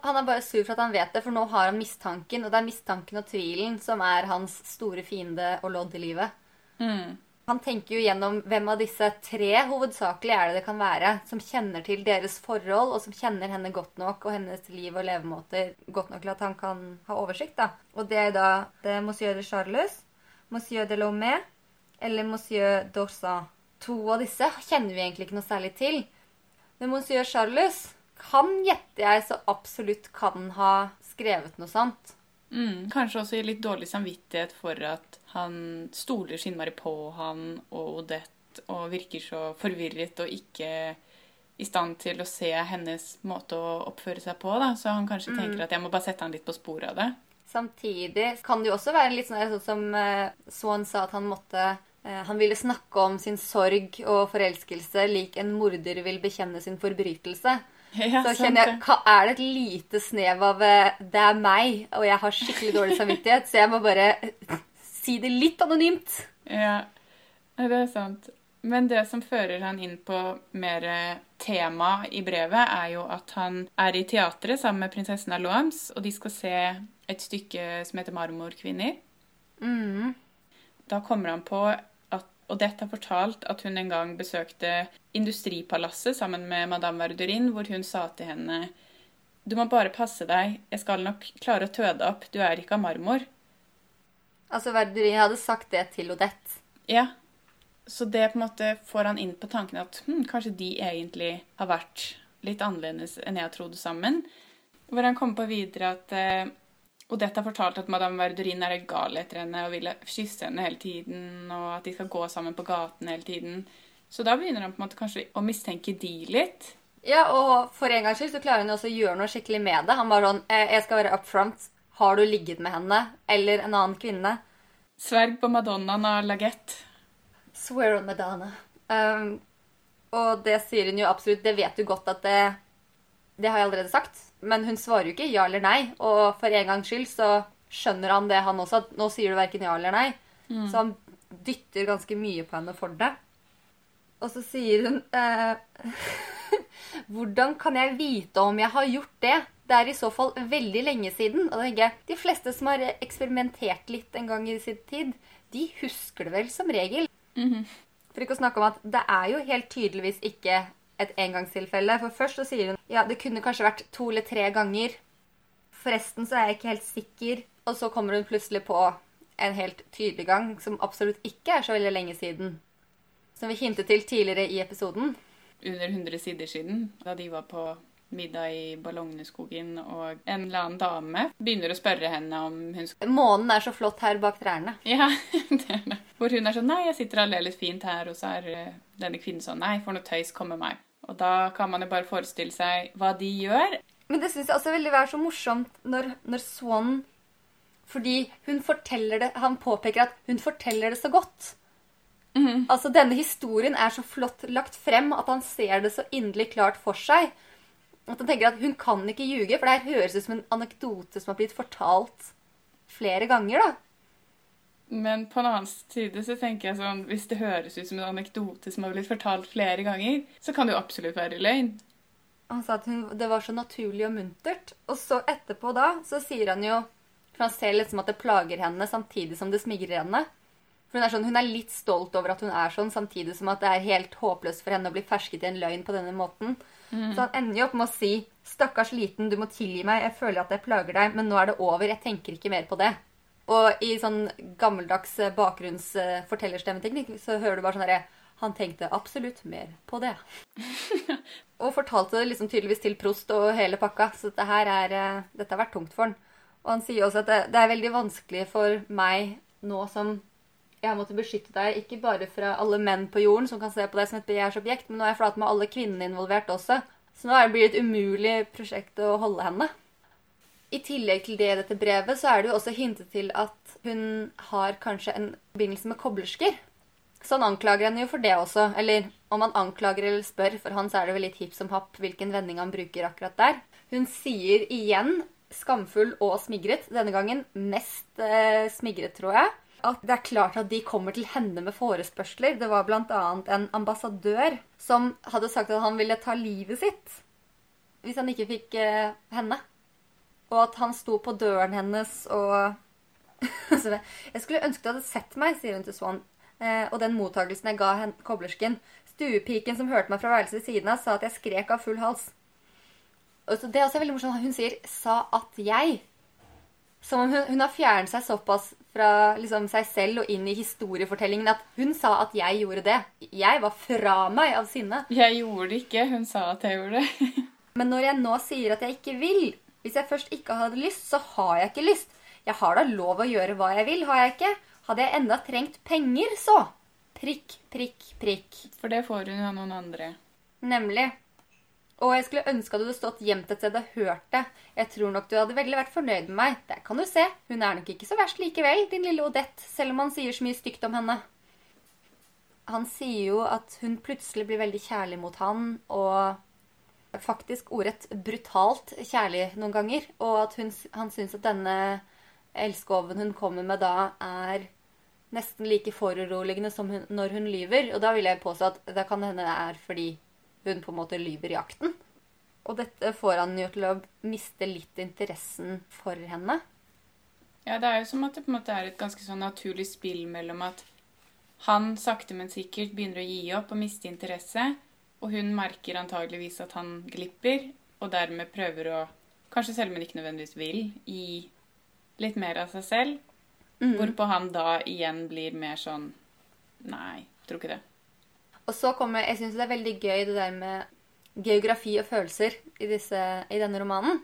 S1: Han er bare sur for at han vet det, for nå har han mistanken. Og det er mistanken og tvilen som er hans store fiende og lodd i livet.
S2: Mm.
S1: Han tenker jo gjennom hvem av disse tre hovedsakelig er det det kan være, som kjenner til deres forhold, og som kjenner henne godt nok og hennes liv og levemåter godt nok til at han kan ha oversikt. da. Og det er da det er Monsieur de Charles, Monsieur de Lomé eller Monsieur d'Orsan. To av disse kjenner vi egentlig ikke noe særlig til. Men Monsieur Charles han gjetter jeg, så absolutt kan ha skrevet noe sånt.
S2: Mm. Kanskje også i litt dårlig samvittighet for at han stoler så innmari på han og Odette og virker så forvirret og ikke i stand til å se hennes måte å oppføre seg på. Da. Så han kanskje tenker mm. at jeg må bare sette han litt på sporet av det.
S1: Samtidig kan det jo også være litt sånn, sånn som uh, Swan sa at han måtte uh, Han ville snakke om sin sorg og forelskelse lik en morder vil bekjenne sin forbrytelse.
S2: Ja,
S1: så kjenner jeg Er det et lite snev av eh, 'det er meg', og jeg har skikkelig dårlig samvittighet, så jeg må bare si det litt anonymt.
S2: Ja, det er sant. Men det som fører han inn på mer eh, tema i brevet, er jo at han er i teatret sammen med prinsessen av Loams, og de skal se et stykke som heter 'Marmorkvinner'.
S1: Mm.
S2: Da kommer han på og dette har fortalt at hun en gang besøkte Industripalasset sammen med madame Verdurin, hvor hun sa til henne Du må bare passe deg, jeg skal nok klare å tøde opp, du er ikke av marmor.
S1: Altså Verdurin hadde sagt det til Odette?
S2: Ja. Så det på en måte får han inn på tanken at hm, kanskje de egentlig har vært litt annerledes enn jeg trodde sammen. Hvor han kommer på videre at og dette har fortalt at madame Verdurin er gal etter henne og vil kysse henne hele tiden, og at de skal gå sammen på gaten hele tiden. Så da begynner han på en måte kanskje å mistenke de litt.
S1: Ja, og for en gangs skyld så klarer hun også å gjøre noe skikkelig med det. Han bare sånn eh, Jeg skal være up front. Har du ligget med henne? Eller en annen kvinne?
S2: Sverg på Madonnaen av Laguette.
S1: Swear on Madonna. Um, og det sier hun jo absolutt. Det vet du godt at det Det har jeg allerede sagt. Men hun svarer jo ikke ja eller nei, og for en gangs skyld så skjønner han det, han også, at nå sier du verken ja eller nei. Mm. Så han dytter ganske mye på henne for det. Og så sier hun eh, *laughs* Hvordan kan jeg vite om jeg har gjort det? Det er i så fall veldig lenge siden. Og da tenker jeg, De fleste som har eksperimentert litt en gang i sin tid, de husker det vel som regel.
S2: Mm -hmm.
S1: For ikke å snakke om at det er jo helt tydeligvis ikke et engangstilfelle. For først så sier hun ja, det kunne kanskje vært to eller tre ganger. Forresten så er jeg ikke helt sikker. Og så kommer hun plutselig på en helt tydelig gang som absolutt ikke er så veldig lenge siden. Som vi hintet til tidligere i episoden.
S2: Under 100 sider siden, da de var på middag i Ballongneskogen, og en eller annen dame begynner å spørre henne om hun skal
S1: Månen er så flott her bak trærne. *laughs*
S2: Ja, det er det. Hvor hun er sånn Nei, jeg sitter og ler litt fint her, og så er eh, denne kvinnen sånn Nei, for noe tøys, kom med meg. Og da kan man jo bare forestille seg hva de gjør.
S1: Men det syns jeg også vil være så morsomt når, når Swan Fordi hun forteller det Han påpeker at hun forteller det så godt.
S2: Mm.
S1: Altså, Denne historien er så flott lagt frem at han ser det så inderlig klart for seg. At han tenker at hun kan ikke ljuge, for det her høres ut som en anekdote som har blitt fortalt flere ganger. da.
S2: Men på en annen side så tenker jeg sånn Hvis det høres ut som en anekdote som har blitt fortalt flere ganger, så kan det jo absolutt være løgn.
S1: Han sa at hun, det var så naturlig og muntert. Og så etterpå da så sier han jo For han ser liksom at det plager henne samtidig som det smigrer henne. For hun er, sånn, hun er litt stolt over at hun er sånn, samtidig som at det er helt håpløst for henne å bli fersket i en løgn på denne måten.
S2: Mm.
S1: Så han ender jo opp med å si 'Stakkars liten, du må tilgi meg. Jeg føler at jeg plager deg, men nå er det over. Jeg tenker ikke mer på det'. Og i sånn gammeldags eh, bakgrunnsfortellerstemmeteknikk så hører du bare sånn herre Han tenkte absolutt mer på det. *laughs* og fortalte det liksom tydeligvis til prost og hele pakka. Så dette er, eh, dette har vært tungt for han. Og han sier også at det, det er veldig vanskelig for meg nå som jeg har måttet beskytte deg ikke bare fra alle menn på jorden som kan se på deg som et begjærsobjekt, men nå er jeg flat med alle kvinnene involvert også. Så nå blir det et umulig prosjekt å holde henne. I tillegg til det i dette brevet, så er det jo også hintet til at hun har kanskje en forbindelse med koblersker. Så han anklager henne jo for det også. Eller om han anklager eller spør, for han så er det vel litt hipp som happ hvilken vending han bruker akkurat der. Hun sier igjen, skamfull og smigret, denne gangen mest eh, smigret, tror jeg, at det er klart at de kommer til henne med forespørsler. Det var bl.a. en ambassadør som hadde sagt at han ville ta livet sitt hvis han ikke fikk eh, henne. Og at han sto på døren hennes og *laughs* Jeg skulle ønske du hadde sett meg, sier hun til Swan. Eh, og den mottagelsen jeg ga koblersken. Stuepiken som hørte meg fra værelset ved siden av, sa at jeg skrek av full hals. Og det er også veldig morsomt. Hun sier 'sa at jeg'. Som om hun, hun har fjernet seg såpass fra liksom, seg selv og inn i historiefortellingen at hun sa at jeg gjorde det. Jeg var fra meg av sinne.
S2: Jeg gjorde det ikke. Hun sa at jeg gjorde det. *laughs*
S1: Men når jeg nå sier at jeg ikke vil Hvis jeg først ikke hadde lyst, så har jeg ikke lyst. Jeg har da lov å gjøre hva jeg vil, har jeg ikke? Hadde jeg enda trengt penger, så Prikk, prikk, prikk.
S2: For det får hun av noen andre.
S1: Nemlig. Og jeg skulle ønske at du hadde stått gjemt et sted og hørt det. Jeg tror nok du hadde veldig vært fornøyd med meg. Der kan du se. Hun er nok ikke så verst likevel, din lille Odette, selv om han sier så mye stygt om henne. Han sier jo at hun plutselig blir veldig kjærlig mot han, og faktisk ordrett brutalt kjærlig noen ganger. Og at hun, han syns at denne elskoven hun kommer med da, er nesten like foruroligende som hun, når hun lyver. Og da vil jeg påstå at det kan hende det er fordi hun på en måte lyver i akten. Og dette får han jo til å miste litt interessen for henne.
S2: Ja, det er jo som at det på en måte er et ganske sånn naturlig spill mellom at han sakte, men sikkert begynner å gi opp og miste interesse, og hun merker antageligvis at han glipper, og dermed prøver å, kanskje selv om hun ikke nødvendigvis vil, gi litt mer av seg selv.
S1: Mm.
S2: Hvorpå han da igjen blir mer sånn Nei, tror ikke det.
S1: Og så kommer Jeg syns det er veldig gøy det der med geografi og følelser i, disse, i denne romanen.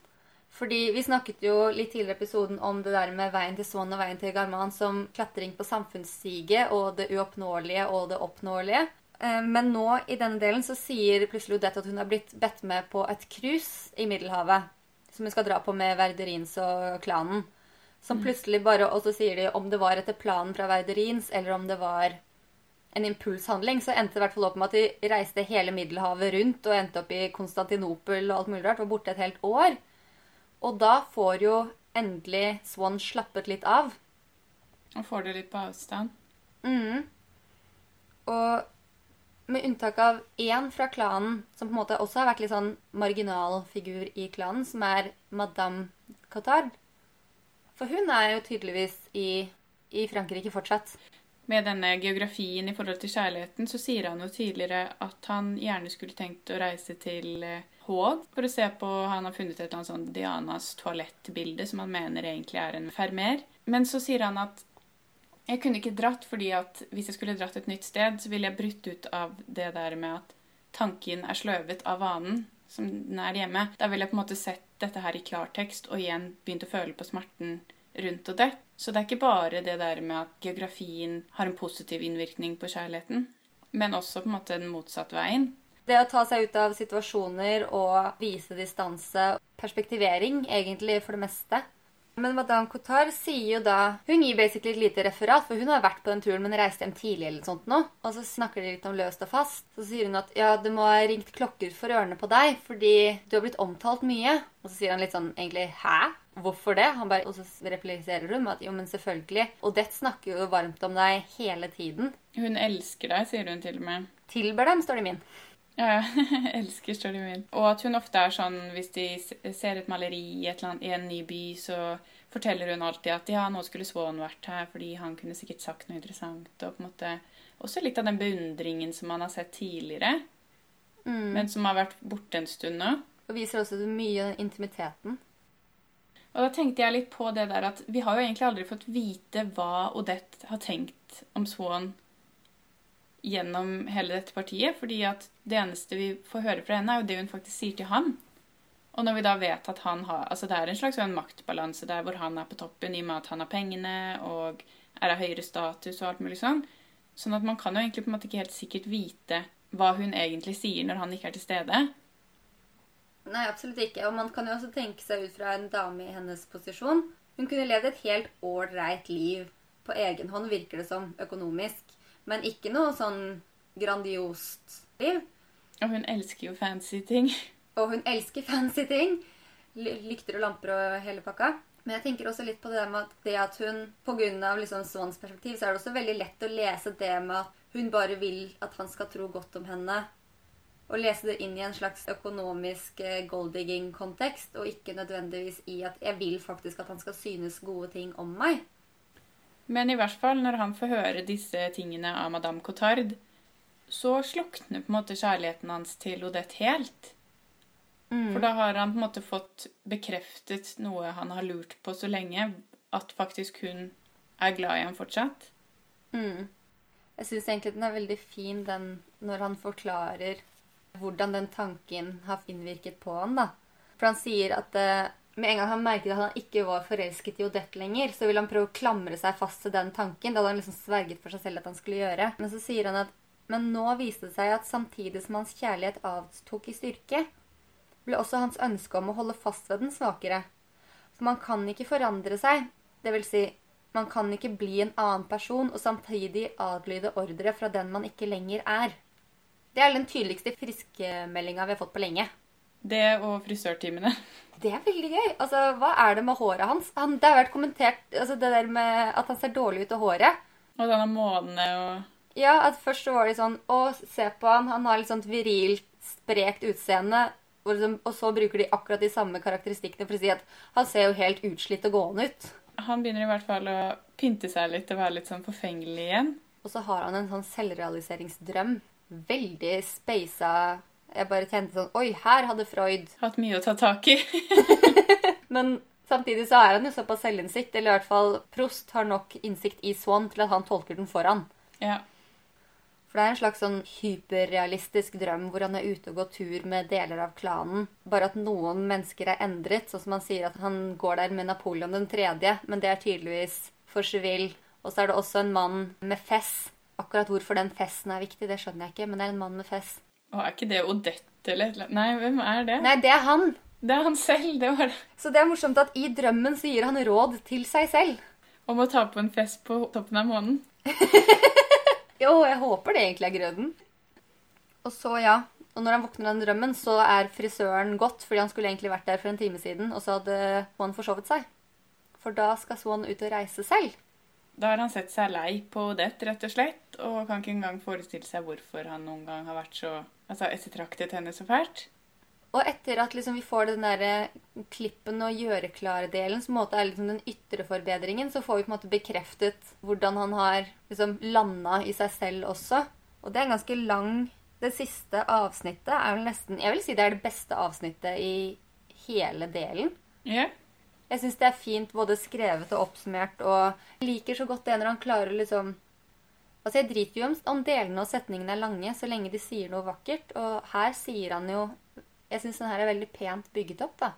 S1: Fordi vi snakket jo litt tidligere i episoden om det der med veien til Swan og veien til Garman som klatring på samfunnsstige og det uoppnåelige og det oppnåelige. Eh, Men nå i denne delen så sier plutselig Odette at hun har blitt bedt med på et cruise i Middelhavet. Som hun skal dra på med Verderins og klanen. Som plutselig bare Og så sier de om det var etter planen fra Verderins, eller om det var en impulshandling, så endte det i hvert fall opp med at de reiste hele Middelhavet rundt og endte opp i Konstantinopel og alt mulig rart. Var borte et helt år. Og da får jo endelig Swan slappet litt av.
S2: Og får det litt på avstand.
S1: Mm. Og med unntak av én fra klanen, som på en måte også har vært litt sånn marginalfigur i klanen, som er Madame Cotard. For hun er jo tydeligvis i, i Frankrike fortsatt.
S2: Med denne geografien i forhold til kjærligheten, så sier han jo tidligere at han gjerne skulle tenkt å reise til Haag for å se på Han har funnet et eller annet sånn Dianas toalettbilde som han mener egentlig er en fermer. Men så sier han at jeg kunne ikke dratt fordi at hvis jeg skulle dratt et nytt sted, så ville jeg brutt ut av det der med at tanken er sløvet av vanen som den er hjemme. Da ville jeg på en måte sett dette her i klartekst og igjen begynt å føle på smerten rundt og det. Så det er ikke bare det der med at geografien har en positiv innvirkning på kjærligheten, men også på en måte den motsatte veien.
S1: Det å ta seg ut av situasjoner og vise distanse, perspektivering egentlig for det meste. Men Madame Cotard sier jo da Hun gir basically et lite referat, for hun har vært på den turen, men reiste hjem tidlig eller sånt nå. Og så snakker de litt om løst og fast. Så sier hun at ja, det må ha ringt klokker for ørene på deg, fordi du har blitt omtalt mye. Og så sier han litt sånn egentlig hæ? Hvorfor det? Han bare, og så repliserer hun at jo, men selvfølgelig. Odette snakker jo varmt om deg hele tiden.
S2: Hun elsker deg, sier hun til og med.
S1: Tilber dem, står det i min.
S2: Ja, *laughs* jeg elsker står det min. Og at hun ofte er sånn hvis de ser et maleri i, et annet, i en ny by, så forteller hun alltid at ja, nå skulle Swan vært her, fordi han kunne sikkert sagt noe interessant. Og på en måte også litt av den beundringen som man har sett tidligere,
S1: Mm.
S2: men som har vært borte en stund nå.
S1: Og viser også mye av intimiteten.
S2: Og da tenkte jeg litt på det der at vi har jo egentlig aldri fått vite hva Odette har tenkt om Swan gjennom hele dette partiet, fordi at det eneste vi får høre fra henne, er jo det hun faktisk sier til han. Og når vi da vet at han har Altså det er en slags en maktbalanse der hvor han er på toppen i og med at han har pengene og er av høyere status og alt mulig sånn. Sånn at man kan jo egentlig på en måte ikke helt sikkert vite hva hun egentlig sier når han ikke er til stede.
S1: Nei, absolutt ikke. Og man kan jo også tenke seg ut fra en dame i hennes posisjon. Hun kunne levd et helt ålreit liv på egen hånd, virker det som, økonomisk. Men ikke noe sånn grandiost liv.
S2: Og hun elsker jo fancy ting.
S1: Og hun elsker fancy ting. Lykter og lamper og hele pakka. Men jeg tenker også litt på det med at det at hun pga. Liksom Swans perspektiv, så er det også veldig lett å lese det med at hun bare vil at han skal tro godt om henne. Og lese det inn i en slags økonomisk eh, gold-digging-kontekst, og ikke nødvendigvis i at jeg vil faktisk at han skal synes gode ting om meg.
S2: Men i hvert fall når han får høre disse tingene av Madame Cotard, så slukner på en måte kjærligheten hans til Odette helt. For da har han på en måte fått bekreftet noe han har lurt på så lenge, at faktisk hun er glad i ham fortsatt.
S1: Mm. Jeg syns egentlig den er veldig fin, den når han forklarer hvordan den tanken har innvirket på han, da. For han sier at eh, med en gang han merket at han ikke var forelsket i Odette lenger, så ville han prøve å klamre seg fast til den tanken. Det hadde han liksom sverget for seg selv at han skulle gjøre. Men så sier han at men nå viste det seg at samtidig som hans kjærlighet avtok i styrke, ble også hans ønske om å holde fast ved den svakere. For man kan ikke forandre seg. Det vil si, man kan ikke bli en annen person og samtidig adlyde ordre fra den man ikke lenger er. Det er den tydeligste friskmeldinga vi har fått på lenge.
S2: Det og frisørtimene. *laughs*
S1: Det er veldig gøy. Altså, Hva er det med håret hans? Han, det har vært kommentert altså, det der med at han ser dårlig ut av håret.
S2: Og denne månene og
S1: Ja, at Først så var de sånn Å, se på han. Han har litt sånt virilt, sprekt utseende. Og, liksom, og så bruker de akkurat de samme karakteristikkene for å si at han ser jo helt utslitt og gående ut.
S2: Han begynner i hvert fall å pynte seg litt og være litt sånn forfengelig igjen.
S1: Og så har han en sånn selvrealiseringsdrøm. Veldig speisa Jeg bare kjente sånn Oi, her hadde Freud
S2: Hatt mye å ta tak i. *laughs*
S1: Men samtidig så er han jo såpass selvinnsikt, eller i hvert fall Prost har nok innsikt i Swan til at han tolker den for han.
S2: ja.
S1: For det er en slags sånn hyperrealistisk drøm hvor han er ute og går tur med deler av klanen. Bare at noen mennesker er endret, sånn som han sier at han går der med Napoleon den tredje, men det er tydeligvis for Seville. Og så er det også en mann med fess. Akkurat hvorfor den fessen er viktig, det skjønner jeg ikke, men det er en mann med fess.
S2: Og er ikke det Odette eller? Nei, hvem er det?
S1: Nei, det er han!
S2: Det er han selv. Det var det.
S1: Så det er morsomt at i drømmen så gir han råd til seg selv.
S2: Om å ta på en fest på toppen av månen. *laughs*
S1: Jo, jeg håper det egentlig er grøden. Og så, ja. Og når han våkner av den drømmen, så er frisøren gått, fordi han skulle egentlig vært der for en time siden, og så hadde Swan forsovet seg. For da skal Swan ut og reise selv.
S2: Da har han sett seg lei på Odette, rett og slett, og kan ikke engang forestille seg hvorfor han noen gang har vært så altså, ettertraktet henne så fælt.
S1: Og etter at liksom vi får den der klippen og gjøre-klare-delen, som er liksom den ytre forbedringen, så får vi på en måte bekreftet hvordan han har liksom landa i seg selv også. Og det er en ganske lang Det siste avsnittet er vel nesten Jeg vil si det er det beste avsnittet i hele delen.
S2: Ja.
S1: Jeg syns det er fint både skrevet og oppsummert, og jeg liker så godt det når han klarer å liksom Altså, jeg driter jo om, delene og setningene er lange, så lenge de sier noe vakkert. Og her sier han jo Jeg syns den her er veldig pent bygget opp, da.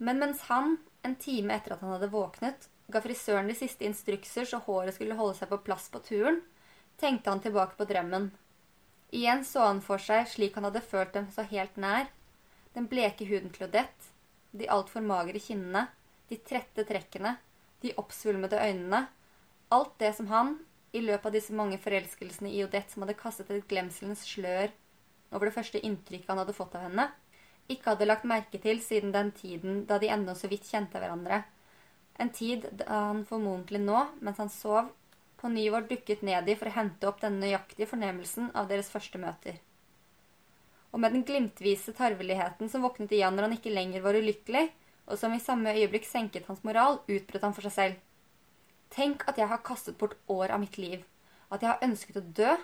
S1: Men mens han, en time etter at han hadde våknet, ga frisøren de siste instrukser så håret skulle holde seg på plass på turen, tenkte han tilbake på drømmen. Igjen så han for seg slik han hadde følt dem så helt nær. Den bleke huden til Odette, de altfor magre kinnene, de trette trekkene, de oppsvulmede øynene. Alt det som han, i løpet av disse mange forelskelsene i Odette som hadde kastet et glemselens slør over det første inntrykket han hadde fått av henne, ikke hadde lagt merke til siden den tiden da de ennå så vidt kjente hverandre. En tid da han formodentlig nå, mens han sov, på ny var dukket ned i for å hente opp denne nøyaktige fornemmelsen av deres første møter. Og med den glimtvise tarveligheten som våknet igjen når han ikke lenger var ulykkelig, og som i samme øyeblikk senket hans moral, utbrøt han for seg selv. Tenk at jeg har kastet bort år av mitt liv. At jeg har ønsket å dø.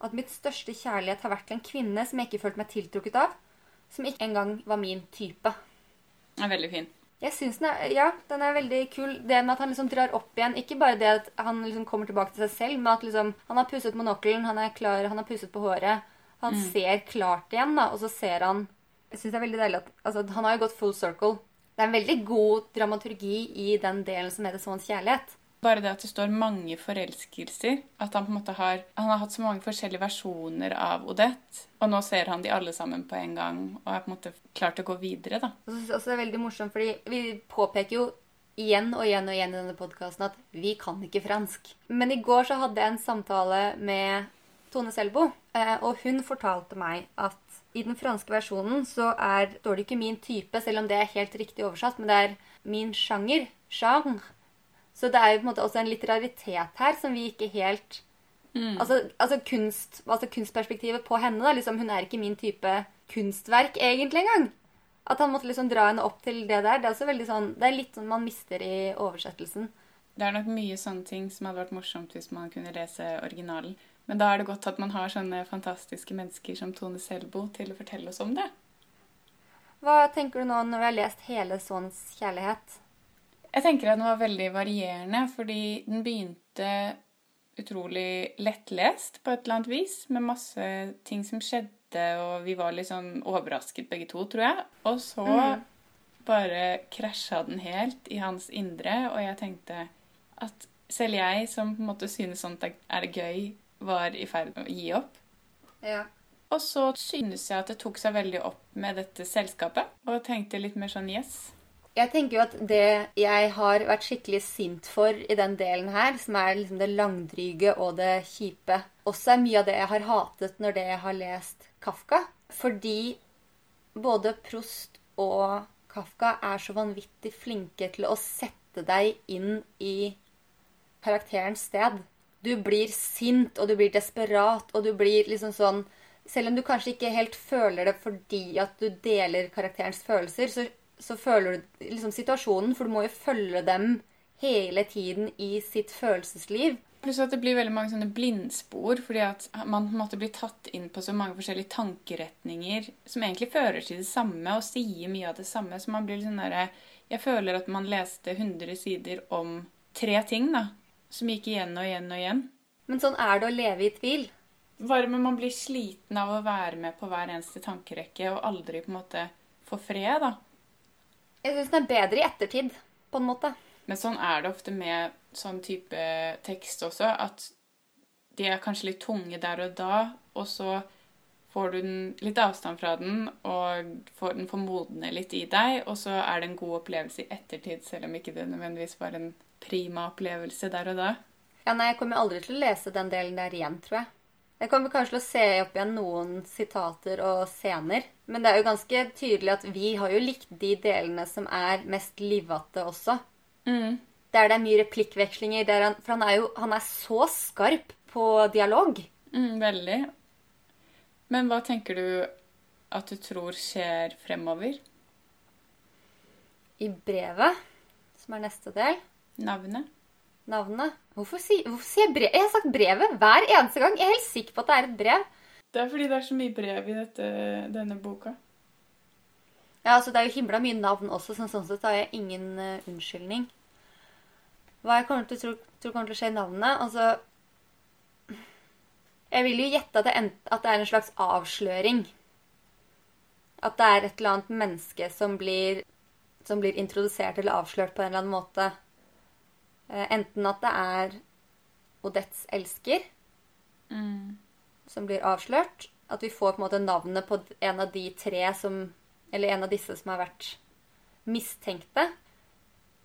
S1: At mitt største kjærlighet har vært til en kvinne som jeg ikke følte meg tiltrukket av. Som ikke engang var min type.
S2: Den er veldig fin.
S1: Jeg synes den er, ja, den er veldig kul. Det med at han liksom drar opp igjen Ikke bare det at han liksom kommer tilbake til seg selv, men at liksom, han har pusset monokkelen, han er klar, han har pusset på håret. Han ser klart igjen, da, og så ser han Jeg syns det er veldig deilig at altså, Han har jo gått full circle. Det er en veldig god dramaturgi i den delen som heter Sånns kjærlighet.
S2: Bare det at det står mange forelskelser, at han på en måte har Han har hatt så mange forskjellige versjoner av Odette, og nå ser han de alle sammen på en gang og er på en måte klart å gå videre, da.
S1: Og så også det er veldig morsomt, fordi vi påpeker jo igjen og igjen og igjen i denne podkasten at vi kan ikke fransk. Men i går så hadde jeg en samtale med Tone Selbo, og hun fortalte meg at i den franske versjonen så er, står det ikke min type, selv om det er helt riktig oversatt, men det er min sjanger. Genre. Så det er jo på en måte også en litteraritet her som vi ikke helt
S2: Mm.
S1: altså, altså, kunst, altså kunstperspektivet på henne. da, liksom, Hun er ikke min type kunstverk egentlig engang. At han måtte liksom dra henne opp til det der, det er også veldig sånn, det er litt sånn man mister i oversettelsen.
S2: Det er nok mye sånne ting som hadde vært morsomt hvis man kunne lese originalen. Men da er det godt at man har sånne fantastiske mennesker som Tone Selbo til å fortelle oss om det.
S1: Hva tenker du nå når vi har lest hele Sånns kjærlighet?
S2: Jeg tenker at den var veldig varierende, fordi den begynte utrolig lettlest på et eller annet vis, med masse ting som skjedde, og vi var litt sånn overrasket begge to, tror jeg. Og så
S1: mm.
S2: bare krasja den helt i hans indre, og jeg tenkte at selv jeg, som på en måte synes sånt er gøy, var i ferd med å gi opp.
S1: Ja.
S2: Og så synes jeg at det tok seg veldig opp med dette selskapet, og tenkte litt mer sånn yes.
S1: Jeg tenker jo at det jeg har vært skikkelig sint for i den delen her, som er liksom det langdryge og det kjipe, også er mye av det jeg har hatet når det jeg har lest Kafka. Fordi både Prost og Kafka er så vanvittig flinke til å sette deg inn i karakterens sted. Du blir sint, og du blir desperat, og du blir liksom sånn Selv om du kanskje ikke helt føler det fordi at du deler karakterens følelser, så, så føler du liksom situasjonen, for du må jo følge dem hele tiden i sitt følelsesliv.
S2: Pluss at det blir veldig mange sånne blindspor, fordi at man på en måte blir tatt inn på så mange forskjellige tankeretninger som egentlig fører til det samme og sier mye av det samme. Så man blir litt sånn derre Jeg føler at man leste 100 sider om tre ting, da. Som gikk igjen og igjen og igjen.
S1: Men sånn er det å leve i tvil.
S2: Bare men man blir sliten av å være med på hver eneste tankerekke og aldri på en måte få fred, da.
S1: Jeg syns den er bedre i ettertid, på en måte.
S2: Men sånn er det ofte med sånn type tekst også, at de er kanskje litt tunge der og da, og så får du litt avstand fra den, og får den får modne litt i deg, og så er det en god opplevelse i ettertid, selv om ikke det nødvendigvis var en prima opplevelse der og da.
S1: Ja, nei, jeg kommer aldri til å lese den delen der igjen, tror jeg. Jeg kommer kanskje til å se opp igjen noen sitater og scener. Men det er jo ganske tydelig at vi har jo likt de delene som er mest livete også.
S2: Mm.
S1: Der det er mye replikkvekslinger. Han, for han er jo han er så skarp på dialog.
S2: Mm, veldig. Men hva tenker du at du tror skjer fremover?
S1: I brevet, som er neste del,
S2: Navnet?
S1: navnet Hvorfor, si, hvorfor sier jeg brev? Jeg har sagt brevet hver eneste gang. Jeg er helt sikker på at det er et brev.
S2: Det er fordi det er så mye brev i dette, denne boka.
S1: Ja, altså Det er jo himla mye navn også, så sånn sett har jeg ingen uh, unnskyldning. Hva jeg kommer til å tro, tror kommer til å skje i navnet Altså Jeg vil jo gjette at det, en, at det er en slags avsløring. At det er et eller annet menneske som blir, som blir introdusert eller avslørt på en eller annen måte. Eh, enten at det er Odettes elsker
S2: Mm.
S1: som blir avslørt. At vi får på en måte navnet på en av de tre som Eller en av disse som har vært mistenkte.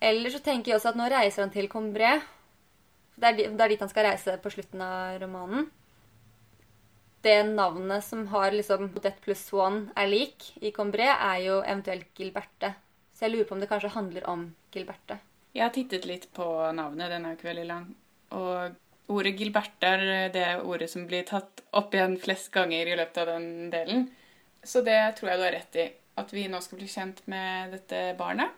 S1: Eller så tenker jeg også at nå reiser han til Combré. Det er, det er dit han skal reise på slutten av romanen. Det navnet som har liksom Odette pluss Swan er lik i Combré, er jo eventuelt Gilberte. Så jeg lurer på om det kanskje handler om Gilberte.
S2: Jeg har tittet litt på navnet, den er jo ikke veldig lang. Og ordet Gilberte er det ordet som blir tatt opp igjen flest ganger i løpet av den delen. Så det tror jeg du har rett i. At vi nå skal bli kjent med dette barnet.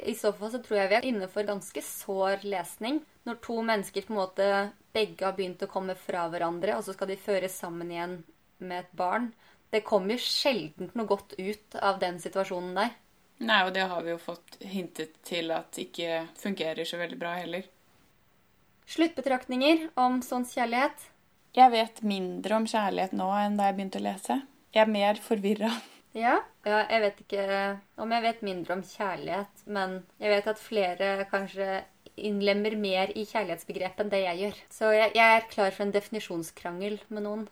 S1: I så fall så tror jeg vi er inne for ganske sår lesning. Når to mennesker på en måte begge har begynt å komme fra hverandre, og så skal de føres sammen igjen med et barn. Det kommer jo sjelden noe godt ut av den situasjonen der.
S2: Nei, og det har vi jo fått hintet til at ikke fungerer så veldig bra heller.
S1: Sluttbetraktninger om Sånns kjærlighet.
S2: Jeg vet mindre om kjærlighet nå enn da jeg begynte å lese. Jeg er mer forvirra.
S1: Ja, ja, jeg vet ikke om jeg vet mindre om kjærlighet, men jeg vet at flere kanskje innlemmer mer i kjærlighetsbegrepet enn det jeg gjør. Så jeg, jeg er klar for en definisjonskrangel med noen.